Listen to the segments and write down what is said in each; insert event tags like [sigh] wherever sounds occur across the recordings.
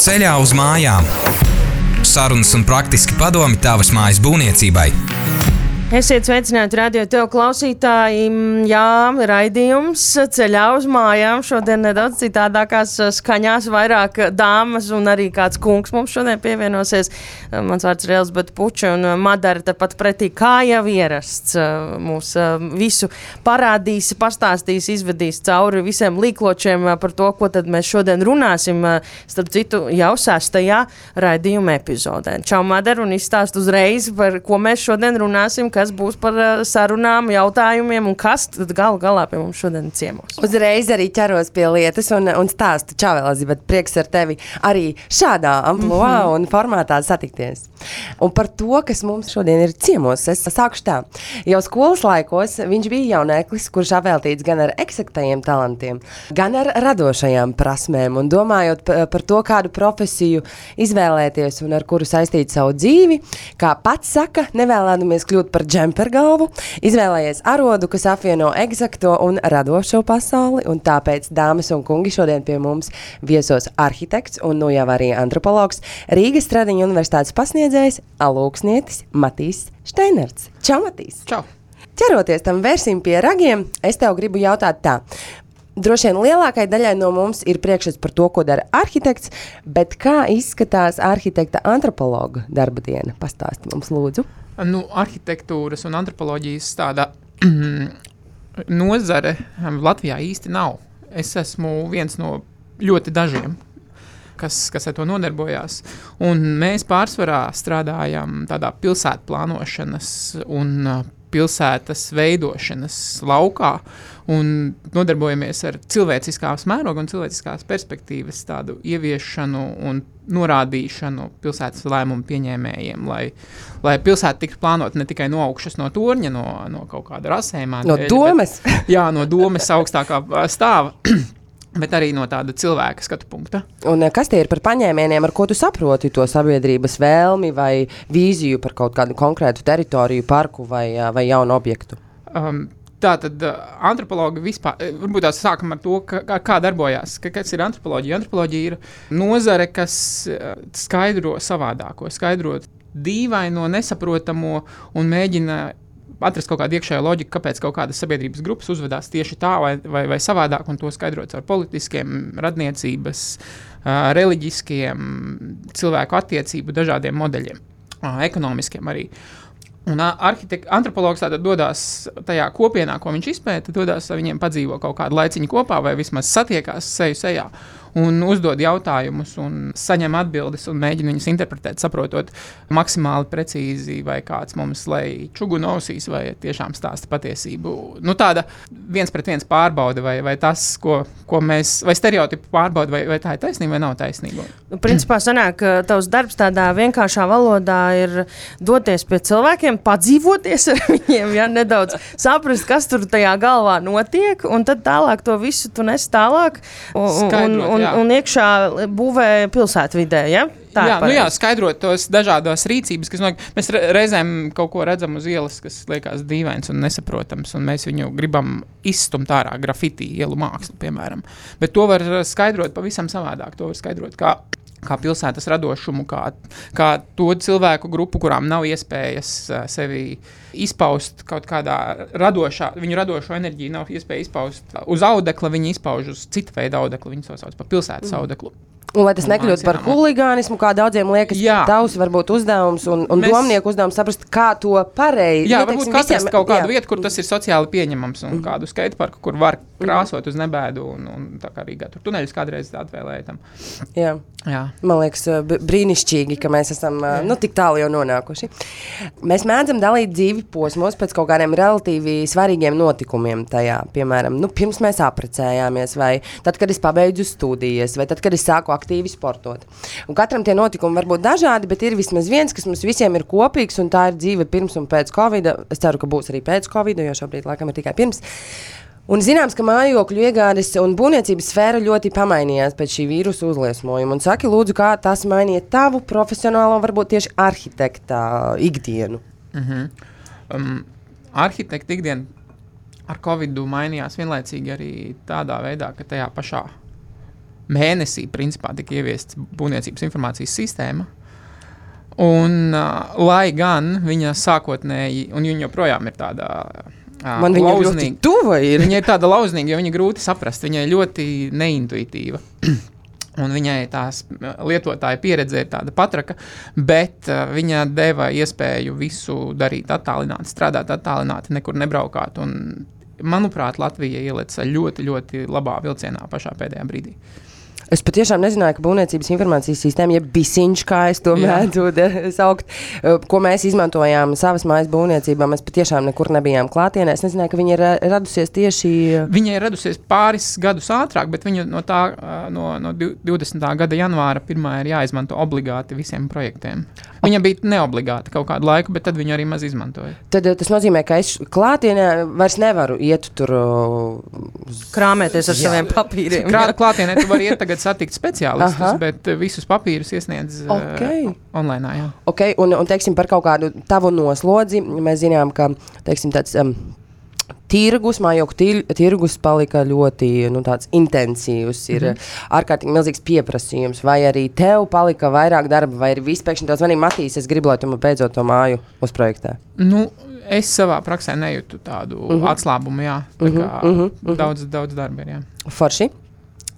Ceļā uz mājām. Sarunas un praktiski padomi tavas mājas būvniecībai. Esiet sveicināti radio tev klausītāji. Jā, raidījums ceļā uz mājām. Šodien nedaudz citādākās skaņās, vairāk dāmas un arī kāds kungs mums šodien pievienosies. Mans vārds ir Elzbeta Puča un Madara tepat pretī, kā jau ierasts. Mūs visu parādīs, pastāstīs, izvedīs cauri visiem līkločiem par to, ko tad mēs šodien runāsim. Starp citu, jau sastajā raidījuma epizodē. Čau, Madara, un izstāst uzreiz, par ko mēs šodien runāsim kas būs par uh, sarunām, jautājumiem un kas tad galu galā pie mums šodien ciemos. Uzreiz arī ķeros pie lietas un, un stāstu. Čau, Elizabete, prieks ar tevi arī šādā amplitūdā mm -hmm. un formātā satikties. Un par to, kas mums šodien ir ciemos, es sākušu tā. Jau skolas laikos viņš bija jauneklis, kurš apveltīts gan ar eksaktajiem talantiem, gan ar radošajām prasmēm. Un domājot par to, kādu profesiju izvēlēties un ar kuru saistīt savu dzīvi, kā pats saka, nevēlēdamies kļūt par džempergalvu, izvēlējies arodu, kas apvieno eksakto un radošo pasauli, un tāpēc, dāmas un kungi, šodien pie mums viesos arhitekts un nu jau arī antropologs Rīgas Stradiņa universitātes pasniedzējs Alūksnietis Matīs Steinerts. Čau, Matīs! Čau! Ķeroties tam versim pie ragiem, es tev gribu jautāt tā. Droši vien lielākajai daļai no mums ir priekšstats par to, ko dara arhitekts, bet kā izskatās arhitekta antropologa darba diena? Pastāsti mums, lūdzu nu, arhitektūras un antropoloģijas tāda [clears throat] nozare Latvijā īsti nav. Es esmu viens no ļoti dažiem, kas, kas ar to nodarbojās. Un mēs pārsvarā strādājam tādā pilsētu plānošanas un pilsētas veidošanas laukā un nodarbojamies ar cilvēciskās mēroga un cilvēciskās perspektīvas tādu ieviešanu un norādīšanu pilsētas lēmumu pieņēmējiem, lai, lai pilsēta tiktu plānota ne tikai no augšas, no torņa, no, no kaut kāda rasējuma. No domes? Bet, [laughs] jā, no domes augstākā stāva. [clears throat] bet arī no tāda cilvēka skatu punkta. Un eh, kas tie ir par paņēmieniem, ar ko tu saproti to sabiedrības vēlmi vai vīziju par kaut kādu konkrētu teritoriju, parku vai, eh, vai jaunu objektu? Um, Tā tad uh, antropologi vispār, varbūt tās sākam ar to, kā, kā darbojas. Ka, kas ir antropoloģija? Antropoloģija ir nozare, kas skaidro savādāko, skaidro dīvaino, nesaprotamo un mēģina atrast kaut kādu iekšējo loģiku, kāpēc kaut kādas sabiedrības grupas uzvedās tieši tā vai, vai, vai savādāk, un to skaidrot ar politiskiem, radniecības, reliģiskiem, cilvēku attiecību dažādiem modeļiem, ekonomiskiem arī. Un antropologs tātad dodas tajā kopienā, ko viņš izpēta, dodas ar viņiem padzīvo kaut kādu laiciņu kopā, vai vismaz satiekās seju sejā. Uh, un uzdod jautājumus, un saņem atbildes, un mēģina viņus interpretēt, saprotot maksimāli precīzi, vai kāds mums lej čugunu ausīs, vai tiešām stāsta patiesību. Nu, tāda viens pret viens pārbauda, vai, vai tas, ko, ko mēs, vai stereotipu pārbauda, vai, vai tā ir taisnība vai nav taisnība. Nu, principā sanāk, ka tavs darbs tādā vienkāršā valodā ir doties pie cilvēkiem, padzīvoties ar [laughs] viņiem, ja nedaudz saprast, kas tur tajā galvā notiek, un tad tālāk to visu tu nes tālāk. Un, un, un, un, un iekšā būvē pilsētvidē. Ja? Tā jā, nu jā, skaidrot tos dažādos rīcības, kas notiek. Mēs reizēm kaut ko redzam uz ielas, kas liekas dīvains un nesaprotams, un mēs viņu gribam izstumt ārā, grafiti, ielu mākslu, piemēram. Bet to var skaidrot pavisam savādāk. To var skaidrot kā kā pilsētas radošumu, kā, kā to cilvēku grupu, kurām nav iespējas sevi izpaust kaut kādā radošā, viņu radošo enerģiju nav iespēja izpaust uz audekla, viņi izpauž uz citu veidu audeklu, viņi to sauc par pilsētas mm. audeklu. Un, lai tas nekļūtu par huligānismu, kā daudziem liekas, jā. tavs varbūt uzdevums un, un Mēs... domnieku uzdevums saprast, kā to pareizi. Jā, nu, varbūt visiem... kaut kādu jā. vietu, kur tas ir sociāli pieņemams, un mm. kādu skateparku, kur var mhm. krāsot mm. uz nebēdu, un, un tā kā Rīgā tur tuneļus kādreiz atvēlēja tam. Jā. jā. Man liekas, brīnišķīgi, ka mēs esam jā. nu, tik tālu jau nonākuši. Mēs mēdzam dalīt dzīvi posmos pēc kaut kādiem relatīvi svarīgiem notikumiem tajā. Piemēram, nu, pirms mēs apprecējāmies, vai tad, kad es pabeidzu studijas, vai tad, kad es sāku aktīvi sportot. Un katram tie notikumi var būt dažādi, bet ir vismaz viens, kas mums visiem ir kopīgs, un tā ir dzīve pirms un pēc Covid. Es ceru, ka būs arī pēc Covid, jo šobrīd laikam ir tikai pirms. Un zināms, ka mājokļu iegādes un būvniecības sfēra ļoti pamainījās pēc šī vīrusu uzliesmojuma. Un saki, lūdzu, kā tas mainīja tavu profesionālo, varbūt tieši arhitekta ikdienu? Mm -hmm. um, arhitekta ikdiena ar Covid mainījās vienlaicīgi arī tādā veidā, ka tajā pašā mēnesī principā tika ieviests būvniecības informācijas sistēma. Un, uh, lai gan viņa sākotnēji, un viņa joprojām ir tāda uh, Man viņa ļoti lauznīga, tuva ir. viņa ir tāda lauznīga, jo viņa grūti saprast, viņa ir ļoti neintuitīva. [clears throat] Un viņai tās lietotāja pieredze ir tāda patraka, bet uh, viņa deva iespēju visu darīt attālināti, strādāt attālināti, nekur nebraukāt. Un, manuprāt, Latvija ielica ļoti, ļoti labā vilcienā pašā pēdējā brīdī. Es patiešām nezināju, ka būvniecības informācijas sistēma, jeb bisiņš, kā es to Jā. mēdzu de- saukt, eh, ko mēs izmantojām savas mājas būvniecībā, mēs patiešām nekur nebijām klātienē. Es nezināju, ka viņi ir eh, radusies tieši. Viņa ir radusies pāris gadus ātrāk, bet viņa no, tā, no, no div- 20. gada janvāra pirmā ir jāizmanto obligāti visiem projektiem. Viņa bija neobligāta kaut kādu laiku, bet tad viņa arī maz izmantoja. Tad eh, tas nozīmē, ka es klātienē vairs nevaru iet tur. eh, Krāmēties ar saviem papīriem. Krā, klātienē tu vari iet tagad satikt speciālistus, Aha. bet uh, visus papīrus iesniedz uh, Ok. online. Jā. Okay, un, un teiksim, par kaut kādu tavu noslodzi, mēs zinām, ka teiksim, tāds, um, tirgus, mājokļu tir, tirgus palika ļoti nu, intensīvs. Ir mm -hmm. ārkārtīgi milzīgs pieprasījums, vai arī tev palika vairāk darba, vai arī vispār tāds - manī Matīs, es gribu, lai tu man beidzot to māju uzprojektē. Nu, es savā praksē nejūtu tādu uh -huh. atslābumu. Jā, tā uh -huh, uh -huh. Daudz, daudz darba ir. Jā. Forši.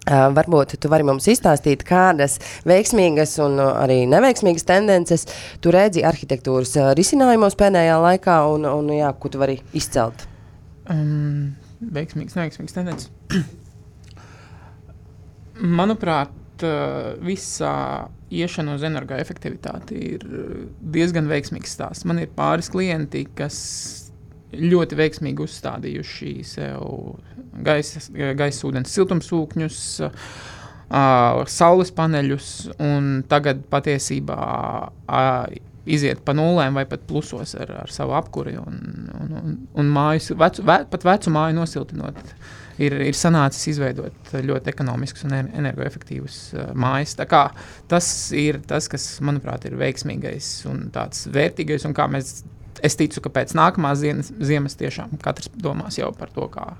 Uh, varbūt tu vari mums izstāstīt, kādas veiksmīgas un arī neveiksmīgas tendences tu redzi arhitektūras risinājumos pēdējā laikā, un, un jā, ko tu vari izcelt. Um, veiksmīgs, neveiksmīgs tendences. [clears throat] Manuprāt, visā iešana uz energoefektivitāti ir diezgan veiksmīgs stāsts. Man ir pāris klienti, kas ļoti veiksmīgi uzstādījuši sev gaisa, gaisa ūdens siltumsūkņus, uh, saules paneļus, un tagad patiesībā uh, iziet pa nulēm vai pat plusos ar, ar savu apkuri un, un, un, un mājas, vecu, ve, pat vecu māju nosiltinot. Ir, ir sanācis izveidot ļoti ekonomiskus un ener- energoefektīvus uh, mājas. Tas ir tas, kas, manuprāt, ir veiksmīgais un tāds vērtīgais. Un kā mēs, es ticu, ka pēc nākamās ziemas, ziemas tiešām katrs domās jau par to, kā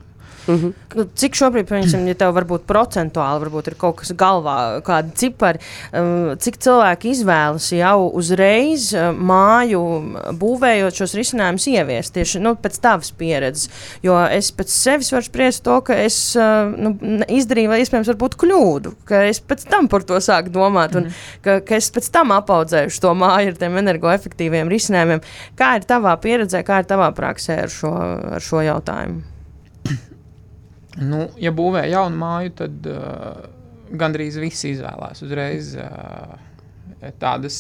Cik šobrīd, piemēram, ja tev varbūt procentuāli varbūt ir kaut kas galvā, kādi cipari, um, cik cilvēki izvēlas jau uzreiz uh, māju būvējot šos risinājumus ieviest tieši nu, pēc tavas pieredzes? Jo es pēc sevis varu spriest to, ka es uh, nu, izdarīju vai iespējams varbūt kļūdu, ka es pēc tam par to sāku domāt un ka, ka es pēc tam apaudzēju to māju ar tiem energoefektīviem risinājumiem. Kā ir tavā pieredzē, kā ir tavā praksē ar šo, ar šo jautājumu? Nu, ja būvē jaunu māju, tad uh, gandrīz visi izvēlās uzreiz. Uh, Tādas,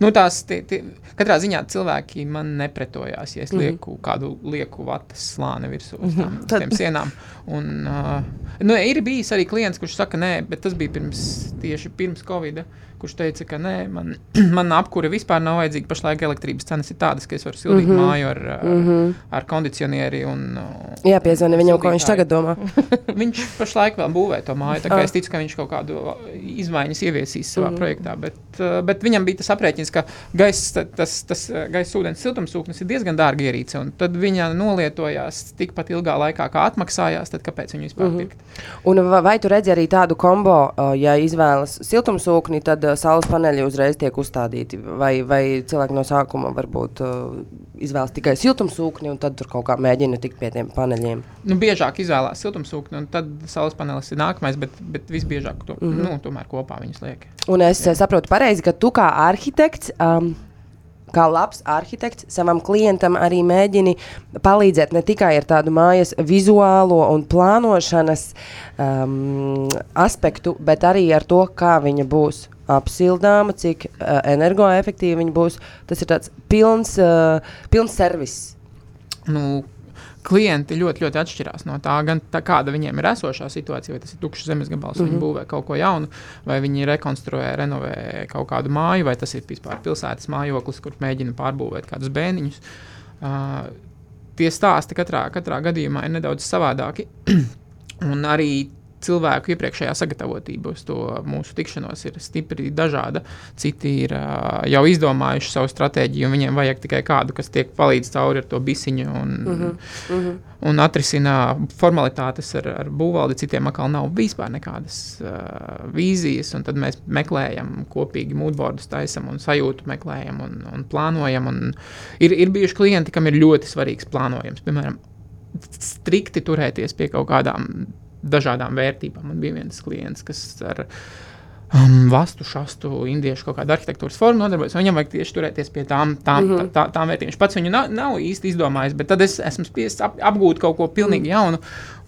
nu, tās, tie, tie, katrā ziņā cilvēki man nepretojās, ja es lieku kādu lieku vatas slāni virsū uz tām, uz Tad- tiem sienām. Un, uh, nu, ir bijis arī klients, kurš saka, nē, bet tas bija pirms, tieši pirms Covid, kurš teica, ka nē, man, [clears throat] man apkure vispār nav vajadzīga. Pašlaik elektrības cenas ir tādas, ka es varu sildīt mm -hmm. māju ar, mm -hmm. ar kondicionieri. Un, uh, Jā, piezvani viņam, ko viņš tagad domā. [laughs] Viņš pašlaik vēl būvē to māju. Ah. Es ticu, ka viņš kaut kādu izmaiņas ieviesīs savā mm. projektā. Bet, uh, bet viņam bija tas aprēķins, ka gaisa, tas, tas uh, gaisa ūdens siltumsūknis ir diezgan dārga ierīce. Tad viņa nolietojās tikpat ilgā laikā, kā atmaksājās. Tad kāpēc viņu vispār mm -hmm. pirkt? Un va- vai tu redzi arī tādu kombo, uh, ja izvēlas siltumsūkni, tad uh, saules paneļi uzreiz tiek uzstādīti? Vai, vai cilvēki no sākuma varbūt uh, izvēlas tikai siltumsūkni un tad tur kaut kā mēģina tikt pie tiem paneļiem? Nu, biežāk izvēlās siltumsūkni, un tad saules panelis ir nākamais, bet, bet visbiežāk to, mm -hmm. nu, tomēr kopā viņus liek. Un es Jā. saprotu pareizi, ka tu kā arhitekts. Um, Kā labs arhitekts savam klientam arī mēģini palīdzēt ne tikai ar tādu mājas vizuālo un plānošanas um, aspektu, bet arī ar to, kā viņa būs apsildāma, cik uh, energoefektīva viņa būs. Tas ir tāds pilns, uh, pilns servis. nu, klienti ļoti, ļoti atšķirās no tā, gan tā, kāda viņiem ir esošā situācija, vai tas ir tukšs zemes gabals, mm -hmm. viņi būvē kaut ko jaunu, vai viņi rekonstruē, renovē kaut kādu māju, vai tas ir vispār pilsētas mājoklis, kur mēģina pārbūvēt kādus bēniņus. Uh, tie stāsti katrā, katrā gadījumā ir nedaudz savādāki. [clears throat] Un arī cilvēku iepriekšējā sagatavotība uz to mūsu tikšanos ir stipri dažāda. Citi ir jau izdomājuši savu stratēģiju, un viņiem vajag tikai kādu, kas tiek palīdz cauri ar to bisiņu un, uh -huh, uh -huh. un atrisina formalitātes ar, ar būvvaldi. Citiem atkal nav vispār nekādas uh, vīzijas, un tad mēs meklējam kopīgi mūdbordus, taisam un sajūtu meklējam un, un plānojam. Un ir, ir bijuši klienti, kam ir ļoti svarīgs plānojums. Piemēram, strikti turēties pie kaut kādām dažādām vērtībām. Man bija viens klients, kas ar um, vastu, šastu, indiešu kaut kādu arhitektūras formu nodarbojas. Viņam vajag tieši turēties pie tām, tām, mm -hmm. tā, tā, tām vērtībām. Viņš pats viņu nav, nav īsti izdomājis, bet tad es esmu spiests ap, apgūt kaut ko pilnīgi mm. jaunu.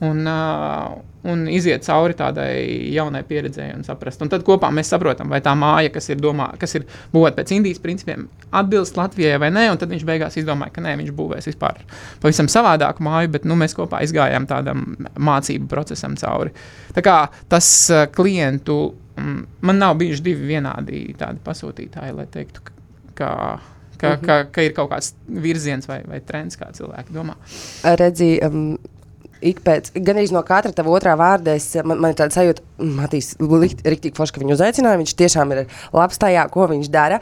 Un, uh, un iziet cauri tādai jaunai pieredzēji un saprast. Un tad kopā mēs saprotam, vai tā māja, kas ir, domā, kas ir būvēta pēc Indijas principiem, atbilst Latvijai vai nē. Tad viņš beigās izdomāja, ka nē, viņš būvēs vispār pavisam savādāku māju, bet nu, mēs kopā izgājām tādam mācību procesam cauri. Tā kā tas uh, klientu man nav bijuši divi vienādi pasūtītāji, lai teiktu, ka, ka, mm -hmm. ka, ka ir kaut kāds virziens vai, vai trends, kā cilvēki domā. Redzi, um, ik pēc, gan arī no katra tava otrā vārda, es, man, man ir tāda sajūta, Matīs, rīktīgi forši, ka viņu uzaicināja, viņš tiešām ir labs tajā, ko viņš dara.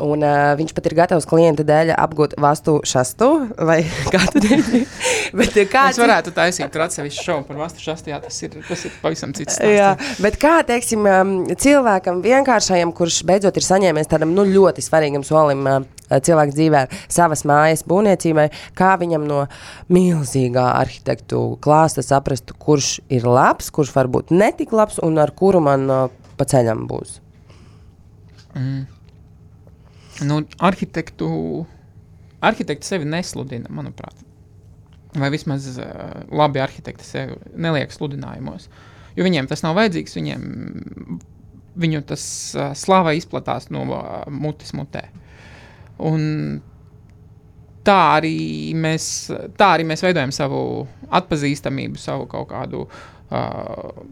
Un, uh, viņš pat ir gatavs klienta dēļ apgūt vastu šastu [laughs] vai kādu dienu. [laughs] bet, kāds... Mēs varētu taisīt atsevišķu šovu par vastu šastu, jā, tas ir, tas ir pavisam cits stāsts. Jā, bet kā, teiksim, um, cilvēkam vienkāršajam, kurš beidzot ir saņēmies tādam, nu, ļoti svarīgam solim uh, cilvēku dzīvē, savas mājas būvniecībai, kā viņam no milzīgā arhitektu klāsta saprast, kurš ir labs, kurš varbūt netik labs un ar kuru man uh, pa ceļam būs. Mm. Nu, arhitektu, arhitekti sevi nesludina, manuprāt. Vai vismaz uh, labi arhitekti sevi neliek sludinājumos. Jo viņiem tas nav vajadzīgs, viņiem viņu tas uh, slava izplatās no uh, mutes mutē. Un tā arī, mēs, tā arī mēs veidojam savu atpazīstamību, savu kaut kādu uh,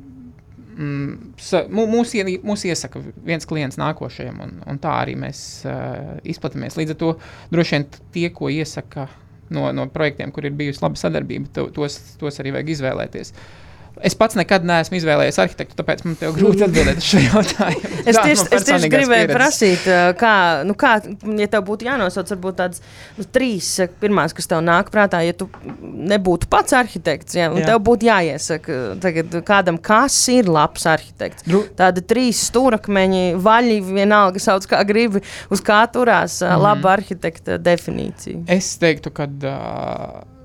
mūs, mūs iesaka viens klients nākošajam, un, un tā arī mēs uh, izplatāmies. Līdz ar to droši vien tie, ko iesaka no, no projektiem, kur ir bijusi laba sadarbība, to, tos, tos arī vajag izvēlēties. Uh, Es pats nekad neesmu izvēlējies arhitektu, tāpēc man ir grūti atbildēt uz šo jautājumu. es [laughs] tieši, es tieši gribēju pieredzes. prasīt, kā, nu kā, ja tev būtu jānosauc, varbūt tādas nu, trīs pirmās, kas tev nāk prātā, ja tu nebūtu pats arhitekts, ja, un Jā. tev būtu jāiesaka tagad kādam, kas ir labs arhitekts. Dru... Tāda trīs stūrakmeņi, vaļi, vienalga sauc kā gribi, uz kā turās mm. laba arhitekta definīcija. Es teiktu, ka. Uh,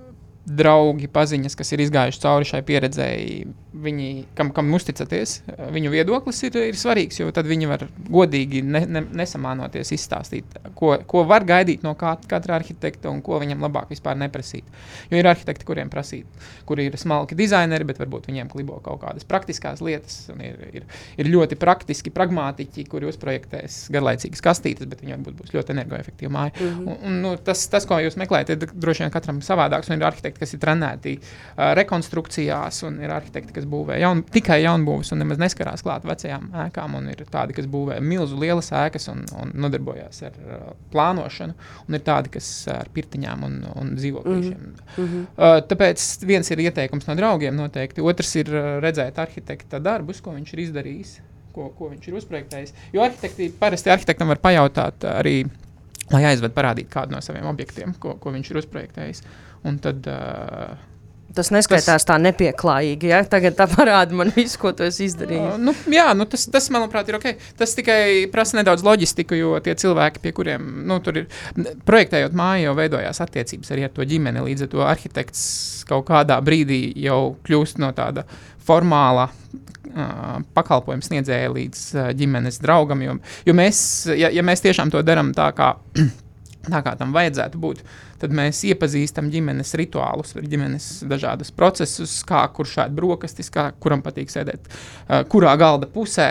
draugi, paziņas, kas ir izgājuši cauri šai pieredzēji, viņi, kam, kam uzticaties, viņu viedoklis ir, ir svarīgs, jo tad viņi var godīgi, ne, ne, nesamānoties, izstāstīt, ko, ko var gaidīt no kā, katra arhitekta un ko viņam labāk vispār neprasīt. Jo ir arhitekti, kuriem prasīt, kuri ir smalki dizaineri, bet varbūt viņiem klibo kaut kādas praktiskās lietas, un ir, ir, ir ļoti praktiski pragmātiķi, kuri uzprojektēs garlaicīgas kastītes, bet viņi varbūt būs ļoti energoefektīvi māja. Mm -hmm. un, un, nu, tas, tas, ko jūs meklējat, ir droši vien katram savādāks, un ir arhitekti, kas ir trenēti uh, rekonstrukcijās, un ir arhitekti, kas būvē jaun, tikai jaunbūves un nemaz neskarās klāt vecajām ēkām. Ir tādi, kas būvē milzu lielas ēkas un, un nodarbojās ar uh, plānošanu, un ir tādi, kas ar pirtiņām un, un dzīvokļiem. Mm -hmm. uh, tāpēc viens ir ieteikums no draugiem noteikti, otrs ir uh, redzēt arhitekta darbus, ko viņš ir izdarījis. Ko, ko viņš ir uzprojektējis. Jo arhitekti, parasti arhitektam var pajautāt arī, lai aizved parādīt kādu no saviem objektiem, ko, ko viņš ir uzprojektējis. Un tad uh, Tas neskaitās tas, tā nepieklājīgi. Ja? Tagad tā parāda man visu, ko tu esi izdarījis. Nu, jā, nu tas, tas, manuprāt, ir ok. Tas tikai prasa nedaudz loģistiku, jo tie cilvēki, pie kuriem nu, tur ir projektējot māju, jau veidojās attiecības arī ar to ģimeni. Līdz ar to arhitekts kaut kādā brīdī jau kļūst no tāda formāla uh, pakalpojuma sniedzēja līdz uh, ģimenes draugam. Jo, jo mēs, ja, ja mēs tiešām to darām tā, kā, [clears throat] tā kā tam vajadzētu būt, tad mēs iepazīstam ģimenes rituālus, ģimenes dažādus procesus, kā kurš ēd brokastis, kā, kuram patīk sēdēt, uh, kurā galda pusē,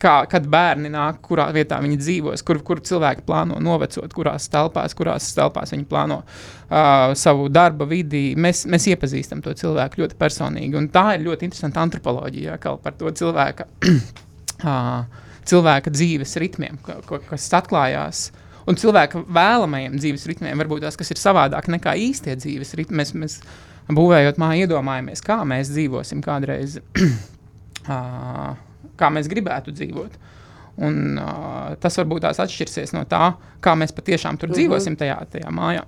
kā, kad bērni nāk, kurā vietā viņi dzīvos, kur, kur cilvēki plāno novecot, kurās telpās, kurās telpās viņi plāno uh, savu darba vidi. Mēs, mēs iepazīstam to cilvēku ļoti personīgi, un tā ir ļoti interesanta antropoloģija, kā par to cilvēka. [clears throat] uh, cilvēka dzīves ritmiem, kas atklājās uh, un cilvēka vēlamajiem dzīves ritmiem, varbūt tās, kas ir savādāk nekā īstie dzīves ritmi. Mēs, mēs būvējot māju, iedomājamies, kā mēs dzīvosim kādreiz, [clears throat] kā mēs gribētu dzīvot. Un, uh, tas varbūt tās atšķirsies no tā, kā mēs patiešām tur mm -hmm. dzīvosim tajā, tajā mājā.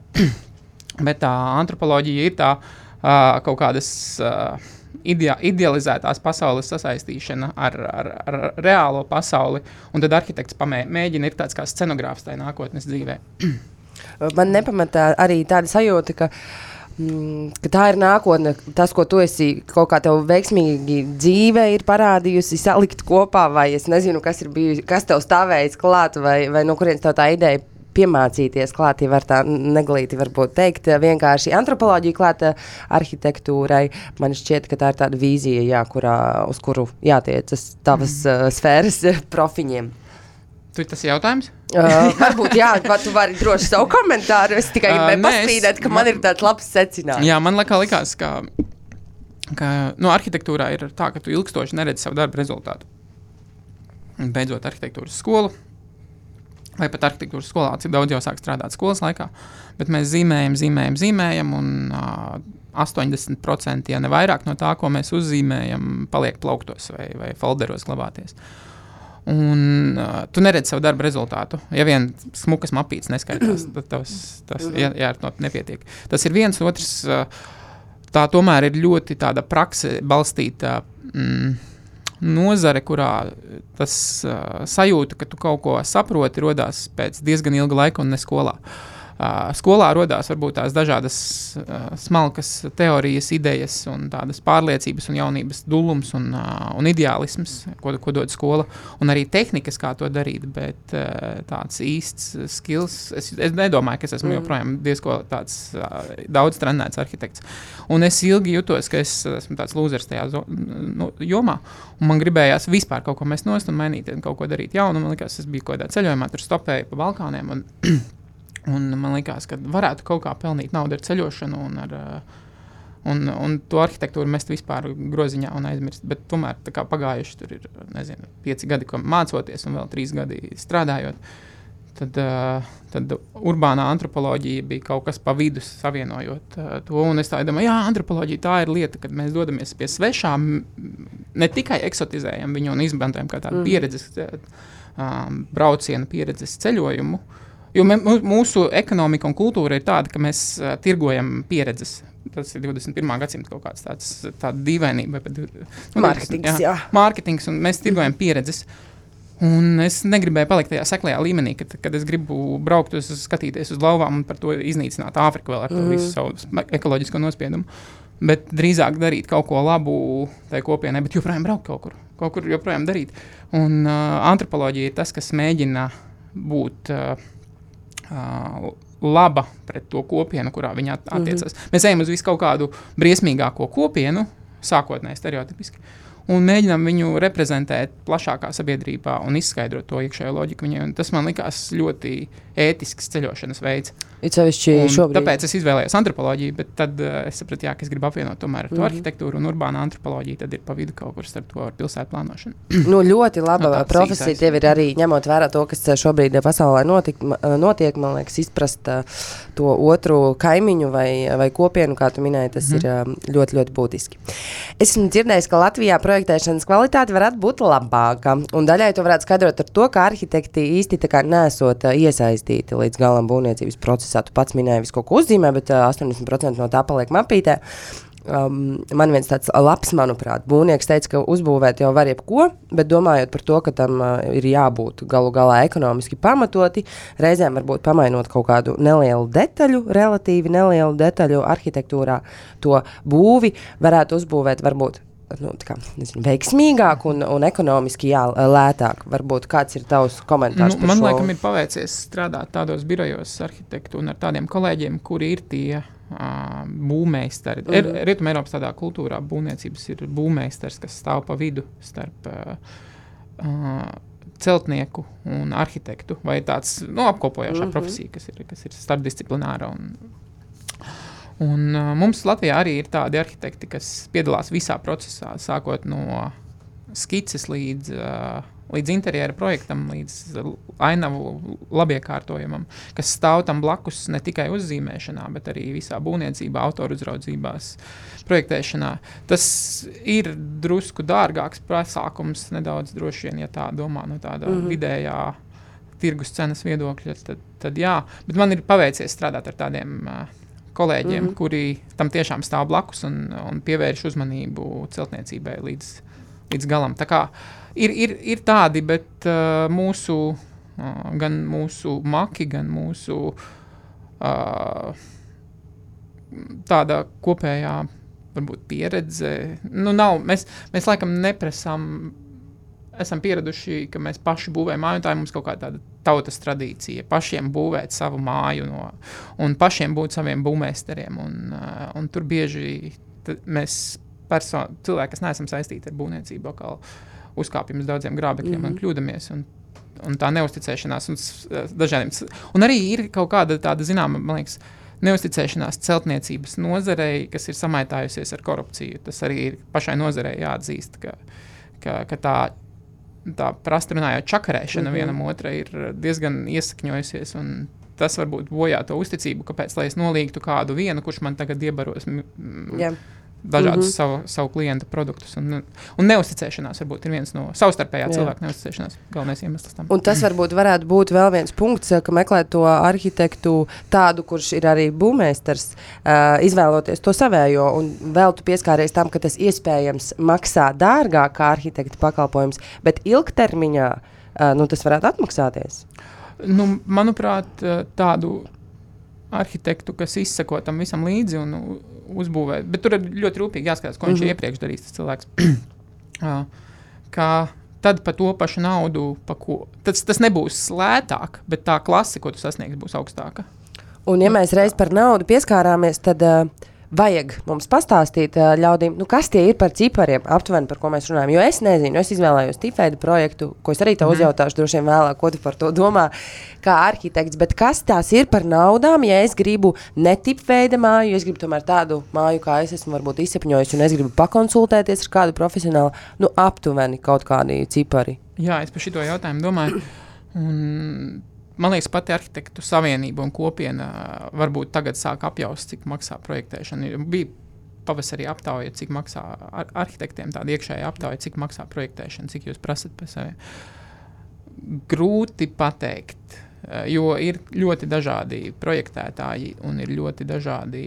[clears throat] Bet tā antropoloģija ir tā uh, kaut kādas. Uh, idea, idealizētās pasaules sasaistīšana ar, ar, ar reālo pasauli, un tad arhitekts pamē, mēģina ir tāds kā scenogrāfs tajā nākotnes dzīvē. [clears throat] Man nepamatā arī tāda sajūta, ka mm, ka tā ir nākotne. Tas, ko tu esi kaut kā tev veiksmīgi dzīvē, ir parādījusi, salikt kopā, vai es nezinu, kas ir bijis, kas tev stāvējis klāt, vai, vai no kurienes tā ideja piemācīties klāt, ja var tā neglīti varbūt teikt, vienkārši antropoloģija klāta arhitektūrai. Man šķiet, ka tā ir tāda vīzija, jā, kurā, uz kuru jātiecas tavas mm. uh, sfēras profiņiem. Tu tas jautājums? uh, varbūt, jā, tu vari droši savu komentāru. Es tikai gribēju uh, paspīdēt, ka man, man ir tāds labs secinājums. Jā, man liekas, likās, ka, ka nu, arhitektūrā ir tā, ka tu ilgstoši neredzi savu darbu rezultātu. Beidzot, arhitektūras skolu, vai pat arhitektūras skolā, cik daudz jau sāk strādāt skolas laikā. Bet mēs zīmējam, zīmējam, zīmējam, un uh, 80% ja ne vairāk no tā, ko mēs uzzīmējam, paliek plauktos vai, vai folderos glabāties. Un uh, tu neredzi savu darbu rezultātu. Ja vien smukas mapītes neskaitās, tad tas, tas jā, jā, nepietiek. Tas ir viens, otrs. Uh, tā tomēr ir ļoti tāda prakse balstīta. Mm, nozare, kurā tas uh, sajūta, ka tu kaut ko saproti, radās pēc diezgan ilga laika un ne skolā. Uh, skolā radās varbūt tās dažādas smalkas teorijas, idejas, un tādas pārliecības, un jaunības dūlums un, un ideālisms, ko, ko dod skola. Un arī tehnikas, kā to darīt, bet tāds īsts skills. Es, es nedomāju, ka es esmu mm. joprojām diezgan tāds daudz trenēts arhitekts. Un es ilgi jutos, ka es esmu tāds lūzers tajā nu, jomā. Man gribējās vispār kaut ko mest nost un mainīt, un kaut ko darīt jaunu. Man liekas, es biju kaut kādā ceļojumā, tur stopēju pa Balkāniem. Un, [clears throat] Un man liekas, ka varētu kaut kā pelnīt naudu ar ceļošanu un ar uh, un, un to arhitektūru mest vispār groziņā un aizmirst. Bet tomēr pagājuši tur ir nezinu, pieci gadi, ko mācoties, un vēl trīs gadi strādājot. Tad, uh, tad urbānā antropoloģija bija kaut kas pa vidu, savienojot uh, to. Un es tā domāju, jā, antropoloģija tā ir lieta, kad mēs dodamies pie svešām, ne tikai eksotizējam viņu un izmantojam kā tādu mm. pieredzes, um, braucienu pieredzes ceļojumu. Uh, Jo mūsu ekonomika un kultūra ir tāda, ka mēs uh, tirgojam pieredzes. Tas ir 21. gadsimta kaut kāds tāds - dīvainība. Nu, mārketings, jā. jā. Mārketings, un mēs tirgojam pieredzes. Un es negribēju palikt tajā seklajā līmenī, kad, kad es gribu braukt uz, skatīties uz lauvām un par to iznīcināt Āfriku vēl ar mm. visu savu ekoloģisko nospiedumu. Bet drīzāk darīt kaut ko labu tajā kopienai, bet joprojām braukt kaut kur, kaut kur joprojām darīt. Un uh, antropoloģija ir tas, kas mēģina būt. Uh, uh, laba pret to kopienu, kurā viņa attiecas. Mm -hmm. Mēs ejam uz visu kaut kādu briesmīgāko kopienu, sākotnēji stereotipiski. Un mēģinām viņu reprezentēt plašākā sabiedrībā un izskaidrot to iekšējo loģiku viņai. Tas man likās ļoti ētisks ceļošanas veids. Tāpēc es izvēlējos antropoloģiju, bet tad uh, es sapratu, jā, ka es gribu apvienot tomēr to mm -hmm. arhitektūru un urbānu antropoloģiju. Tad ir pa vidu kaut kur starp to ar pilsētu plānošanu. [clears throat] nu, ļoti laba no, profesija tev ir arī ņemot vērā to, kas šobrīd pasaulē notik, notiek. Man liekas, izprast uh, to otru kaimiņu vai, vai kopienu, kā tu minēji, tas mm -hmm. ir um, ļoti, ļoti būtiski. Esmu dzirdējis, ka Latvijā projektēšanas kvalitāte varētu būt labāka. Un daļai to varētu skaidrot ar to, ka arhitekti īsti nesot uh, iesaistīti līdz galam būvniecības procesā. Tu pats minēji, visu ko uzzīmē, bet uh, 80% no tā paliek mapītē. Um, man viens tāds labs, manuprāt, būvnieks teica, ka uzbūvēt jau var jebko, bet domājot par to, ka tam uh, ir jābūt galu galā ekonomiski pamatoti, reizēm varbūt pamainot kaut kādu nelielu detaļu, relatīvi nelielu detaļu arhitektūrā, to būvi varētu uzbūvēt varbūt nu, kā, nezinu, veiksmīgāk un, un ekonomiski jā, lētāk. Varbūt kāds ir tavs komentārs? Nu, man šo? liekas, ir paveicies strādāt tādos birojos arhitektu un ar tādiem kolēģiem, kuri ir tie uh, būvmeistari. Mm -hmm. Rietumē Eiropas tādā kultūrā būvniecības ir būvmeistars, kas stāv pa vidu starp uh, uh, celtnieku un arhitektu, vai tāds nu, apkopojošā mm -hmm. profesija, kas ir, kas ir starpdisciplināra un Un, uh, mums Latvijā arī ir tādi arhitekti, kas piedalās visā procesā, sākot no skices līdz uh, līdz interjera projektam, līdz ainavu labiekārtojumam, kas stāv tam blakus ne tikai uzzīmēšanā, bet arī visā būvniecībā, autoru uzraudzībās, projektēšanā. Tas ir drusku dārgāks pasākums, nedaudz droši vien, ja tā domā no tāda mm -hmm. vidējā tirgus cenas viedokļa, tad, tad jā, bet man ir paveicies strādāt ar tādiem uh, kolēģiem, mm -hmm. kuri tam tiešām stāv blakus un, un pievērš uzmanību celtniecībai līdz, līdz galam. Tā kā ir, ir, ir tādi, bet uh, mūsu, uh, gan mūsu maki, gan mūsu uh, tāda kopējā varbūt, pieredze. Nu, nav, mēs, mēs laikam neprasām esam pieraduši, ka mēs paši būvējam māju, tā ir mums kaut kāda tautas tradīcija. Pašiem būvēt savu māju, no, un pašiem būt saviem būvmeistariem. Un, uh, un tur bieži mēs, person, cilvēki, kas neesam saistīti ar būvniecību, atkal uzkāpjam uz daudziem grābekļiem mm -hmm. un mhm. kļūdāmies. Un, un tā neusticēšanās un dažādiem. Un arī ir kaut kāda tāda, zināma, man liekas, neusticēšanās celtniecības nozarei, kas ir samaitājusies ar korupciju. Tas arī ir pašai nozarei jāatzīst, ka, ka, ka tā tā prasta runājot, čakarēšana mm -hmm. vienam otrai ir diezgan iesakņojusies. Tas varbūt bojā to uzticību, kāpēc es nolīgtu kādu vienu, kurš man tagad iebaros. Yeah dažādus mm -hmm. savu, savu klientu produktus. Un, un neusticēšanās varbūt ir viens no savstarpējā Jā. cilvēka neusticēšanās galvenais iemesls tam. Un tas varbūt varētu būt vēl viens punkts, ka meklēt to arhitektu tādu, kurš ir arī būvmeistars, uh, izvēloties to savējo, un vēl tu pieskāries tam, ka tas iespējams maksā dārgāk kā arhitekta pakalpojums, bet ilgtermiņā uh, nu, tas varētu atmaksāties. Nu, manuprāt, tādu arhitektu, kas izsako tam visam līdzi un uzbūvēt. Bet tur ir ļoti rūpīgi jāskatās, ko mm -hmm. viņš ir mhm. iepriekš darījis. Tas cilvēks. [clears throat] kā tad par to pašu naudu, pa ko, tas, tas nebūs lētāk, bet tā klase, ko tu sasniegsi, būs augstāka. Un, ja mēs reiz par naudu pieskārāmies, tad uh, vajag mums pastāstīt ļaudīm, nu, kas tie ir par cipariem, aptuveni par ko mēs runājam. Jo es nezinu, es izvēlējos tifēdu projektu, ko es arī tev mm. uzjautāšu droši vien vēlāk, ko tu par to domā, kā arhitekts. Bet kas tās ir par naudām, ja es gribu ne tipveida māju, es gribu tomēr tādu māju, kā es esmu varbūt izsapņojis, un es gribu pakonsultēties ar kādu profesionālu, nu, aptuveni kaut kādi cipari. Jā, es par šito jautājumu domāju. Un man liekas, pati arhitektu savienība un kopiena varbūt tagad sāk apjaust, cik maksā projektēšana. Bija pavasarī aptauja, cik maksā ar arhitektiem, tāda iekšēja aptauja, cik maksā projektēšana, cik jūs prasat par sevi. Grūti pateikt, jo ir ļoti dažādi projektētāji un ir ļoti dažādi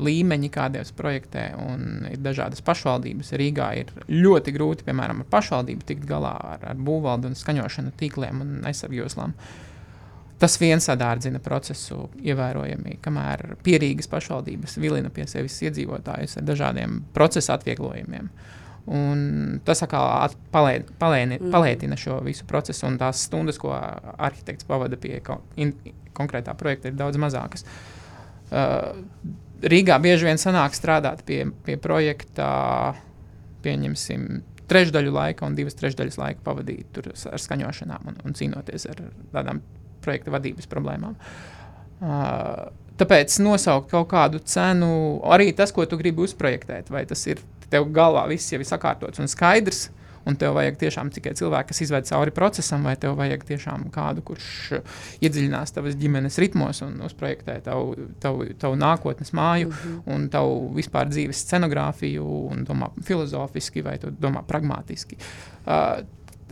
līmeņi, kādiem projektē, un ir dažādas pašvaldības. Rīgā ir ļoti grūti, piemēram, ar pašvaldību tikt galā ar, ar būvvaldu un skaņošanu tīkliem un aizsargjoslām. Uh, Tas viens sadārdzina procesu ievērojami, kamēr pierīgas pašvaldības vilina pie sevis iedzīvotājus ar dažādiem procesa atvieglojumiem. Un tas atkal palē, palēni, mm. palētina šo visu procesu, un tās stundas, ko arhitekts pavada pie ko, in, konkrētā projekta, ir daudz mazākas. Uh, Rīgā bieži vien sanāk strādāt pie, pie projekta, pieņemsim, trešdaļu laika un divas trešdaļas laika pavadīt ar skaņošanām un, un cīnoties ar tādām projekta vadības problēmām. Uh, tāpēc nosaukt kaut kādu cenu, arī tas, ko tu gribi uzprojektēt, vai tas ir tev galvā, viss jau ir sakārtots un skaidrs. Un tev vajag tiešām tikai cilvēku, kas izved cauri procesam, vai tev vajag tiešām kādu, kurš iedziļinās tavas ģimenes ritmos un uzprojektē tavu, tavu, tavu nākotnes māju, mm -hmm. un tavu vispār dzīves scenogrāfiju, un domā filozofiski vai domā pragmatiski. Uh,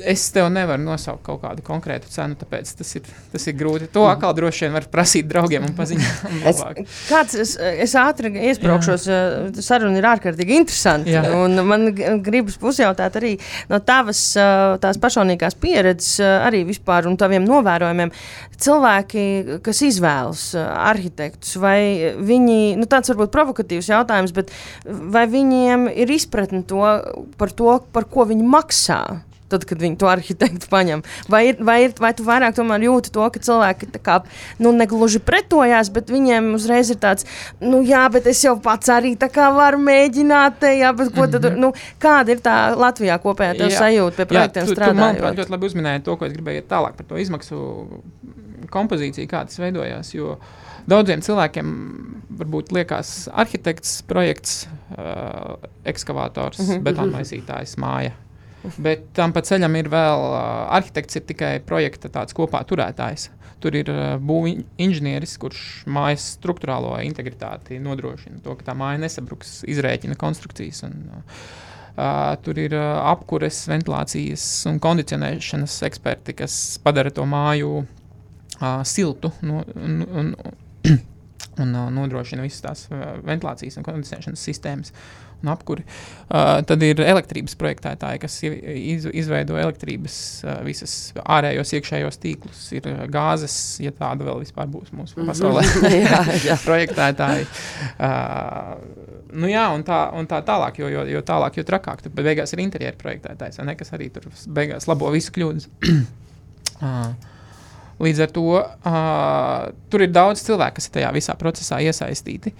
es tev nevaru nosaukt kaut kādu konkrētu cenu, tāpēc tas ir, tas ir grūti. To atkal droši vien var prasīt draugiem un paziņot. [laughs] es, kāds, es, es ātri iesprāgšos, saruna ir ārkārtīgi interesanti. Jā. Man gribas uzjautāt arī no tavas tās personīgās pieredzes, arī vispār un taviem novērojumiem. Cilvēki, kas izvēlas arhitektus, vai viņi, nu tāds varbūt provokatīvs jautājums, bet vai viņiem ir izpratne to, par to, par ko viņi maksā? Tad, kad viņi to arhitektu paņem? Vai, ir, vai, ir, vai tu vairāk jūti to, ka cilvēki kā, nu, negluži pretojās, bet viņiem uzreiz ir tāds, nu, jā, bet es jau pats arī varu mēģināt, jā, bet ko tad, mm -hmm. nu, kāda ir tā Latvijā kopējā jā. sajūta pie projektiem strādājot? Tu, manuprāt, ļoti labi uzminēji to, ko es gribēju iet tālāk par to izmaksu kompozīciju, kā tas veidojās, jo daudziem cilvēkiem varbūt liekas arhitekts, projekts, uh, ekskavators, mm -hmm. betonmaisītājs, māja Bet tam pa ceļam ir vēl uh, arhitekts, ir tikai projekta tāds kopā turētājs. Tur ir uh, būvinženieris, kurš mājas struktūrālo integritāti nodrošina to, ka tā māja nesabruks, izrēķina konstrukcijas. Un, uh, Uh, tur ir uh, apkures, ventilācijas un kondicionēšanas eksperti, kas padara to māju uh, siltu no, un, un, un [clears throat] uh, nodrošina visas tās uh, ventilācijas un kondicionēšanas sistēmas. Un apkuri. Uh, tad ir elektrības projektētāji, kas iz, izveido elektrības uh, visas ārējos, iekšējos tīklus. Ir uh, gāzes, ja tāda vēl vispār būs mūsu Mhm. pasaulē. [laughs] jā, jā. [laughs] projektētāji. Uh, nu jā, un tā, un tā tālāk, jo, jo, jo tālāk, jo trakāk. Tad beigās ir interjeru projektētājs, ne, kas arī tur beigās labo visu kļūdas. [clears throat] uh, līdz ar to uh, tur ir daudz cilvēku, kas ir tajā visā procesā iesaistīti.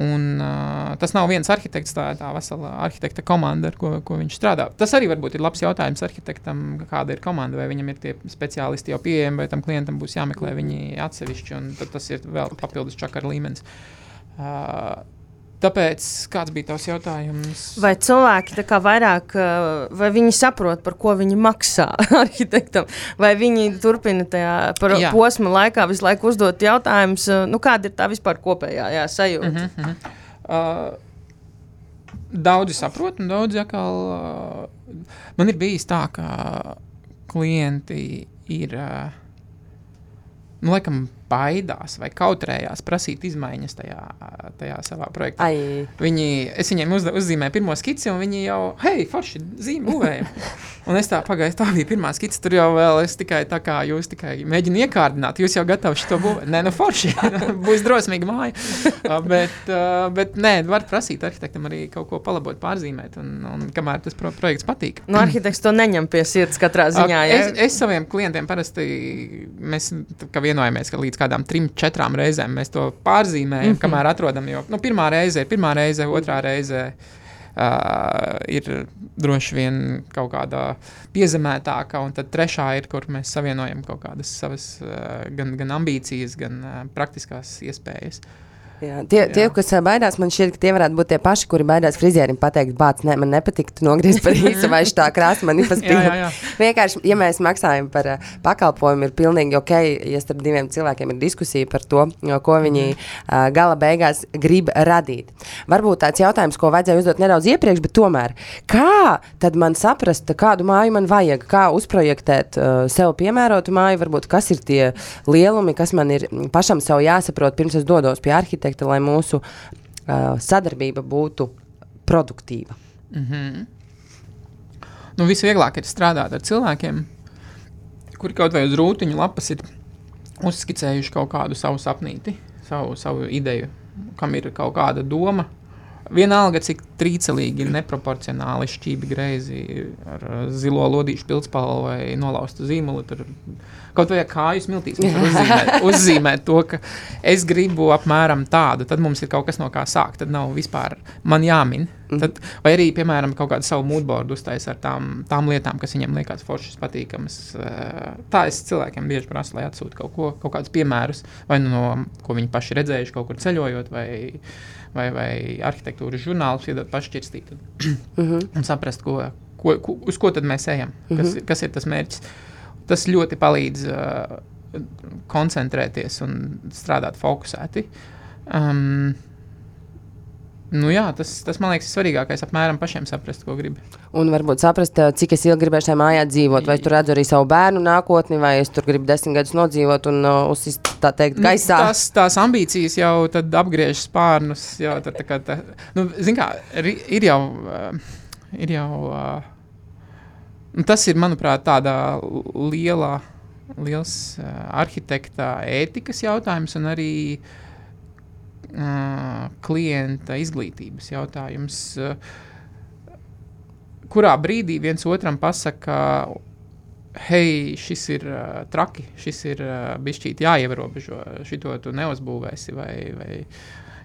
Un, uh, tas nav viens arhitekts, tā ir tā vesela arhitekta komanda, ar ko, ko viņš strādā. Tas arī varbūt ir labs jautājums arhitektam, kāda ir komanda, vai viņam ir tie speciālisti jau pieejami, vai tam klientam būs jāmeklē viņi atsevišķi, tad tas ir vēl papildus čakara līmenis. Uh, tāpēc kāds bija tavs jautājums? Vai cilvēki vairāk, uh, vai viņi saprot, par ko viņi maksā [laughs] arhitektam, vai viņi turpina tajā posma laikā visu laiku uzdot jautājumus, uh, nu, kāda ir tā vispār kopējā jā, sajūta? Mhm, mhm. Uh, daudzi saprot, un daudzi atkal. Uh, man ir bijis tā, ka klienti ir. Uh, nu, laikam, baidās vai kautrējās prasīt izmaiņas tajā, tajā savā projektā. Ai, Viņi, es viņiem uzda, uzzīmēju pirmo skici, un viņi jau, hei, forši, zīmē, būvējam. [laughs] Un es tā pagāju, tā bija pirmā skice. Tur jau vēl es tikai tā kā jūs tikai mēģinu iekārdināt, jūs jau gatavi šo būvēt. Nē, nu forši, [laughs] būs drosmīga māja. Bet, bet nē, var prasīt arhitektam arī kaut ko palabot, pārzīmēt, un, un kamēr tas pro projekts patīk. Nu, arhitekts to neņem pie sirds katrā ziņā. Ja? Es, es saviem klientiem parasti mēs vienojamies, ka līdz kādām trim, četrām reizēm mēs to pārzīmējam, mm -hmm. kamēr atrodam. Jo nu, pirmā reize ir pirmā reize, otrā reize. Uh, ir droši vien kaut kāda piezemētāka, un tad trešā ir, kur mēs savienojam kaut kādas savas uh, gan, gan ambīcijas, gan uh, praktiskās iespējas. Jā, tie, jā. tie, kas ā, baidās, man šķiet, ka tie varētu būt tie paši, kuri baidās frizierim pateikt, bāc, ne, man nepatīk, tu nogriezt par īsu vai tā krāsa man nepaspīd. [laughs] Vienkārši, ja mēs maksājam par uh, pakalpojumu, ir pilnīgi ok, ja starp diviem cilvēkiem ir diskusija par to, ko viņi uh, gala beigās grib radīt. Varbūt tāds jautājums, ko vajadzēja uzdot nedaudz iepriekš, bet tomēr, kā tad man saprast, kādu māju man vajag, kā uzprojektēt uh, sev piemērotu māju, varbūt kas ir tie lielumi, kas man ir mm, pašam sev jāsaprot, pirms es dodos pie arhitekta, lai mūsu uh, sadarbība būtu produktīva. Mm -hmm. nu, visvieglāk ir strādāt ar cilvēkiem, kuri kaut vai uz rūtiņu lapas ir uzskicējuši kaut kādu savu sapnīti, savu, savu ideju, kam ir kaut kāda doma. Vienalga, cik trīcelīgi, neproporcionāli šķīvi greizi ar uh, zilo lodīšu pildspalvu vai nolaustu zīmolu. Tur kaut vai mums var [laughs] uzzīmēt, uzzīmēt to, ka es gribu apmēram tādu, tad mums ir kaut kas no kā sākt. Tad nav vispār man jāmin. Tad, vai arī, piemēram, kaut kādu savu moodboardu uztaisīt ar tām, tām lietām, kas viņiem liekas foršas, patīkamas. Uh, Tā es cilvēkiem bieži prasu, lai atsūta kaut, ko, kaut kādus piemērus, vai nu no ko viņi paši redzējuši, kaut kur ceļojot, vai, vai, vai arhitektūras žurnālus, iedot pašķirstīt un [clears throat] saprast, ko, ko, ko, uz ko tad mēs ejam, kas, kas ir tas mērķis. Tas ļoti palīdz uh, koncentrēties un strādāt fokusēti. Um, Nu jā, tas, tas man liekas, svarīgākais. Apmēram pašiem saprast, ko grib. Un varbūt saprast, ā, cik ilgi gribēju šajā mājā dzīvot. Vai tur redzu arī savu bērnu nākotni, vai es tur gribu desmit gadus nodzīvot un uh, uzsist, tā teikt, gaisā. Nu, tās, tās ambīcijas jau apgriež spārnus. Jau, tā, tā, kā tā, nu, kā, ir, jau. Uh, ir jau uh, nu, tas ir, manuprāt, lielā, liels uh, arhitekta ētikas jautājums un arī uh, klienta izglītības jautājums. Uh, kurā brīdī viens otram pasaka, hei, šis ir uh, traki, šis ir uh, bijis jāierobežo, šito tu neuzbūvēsi. Vai, vai,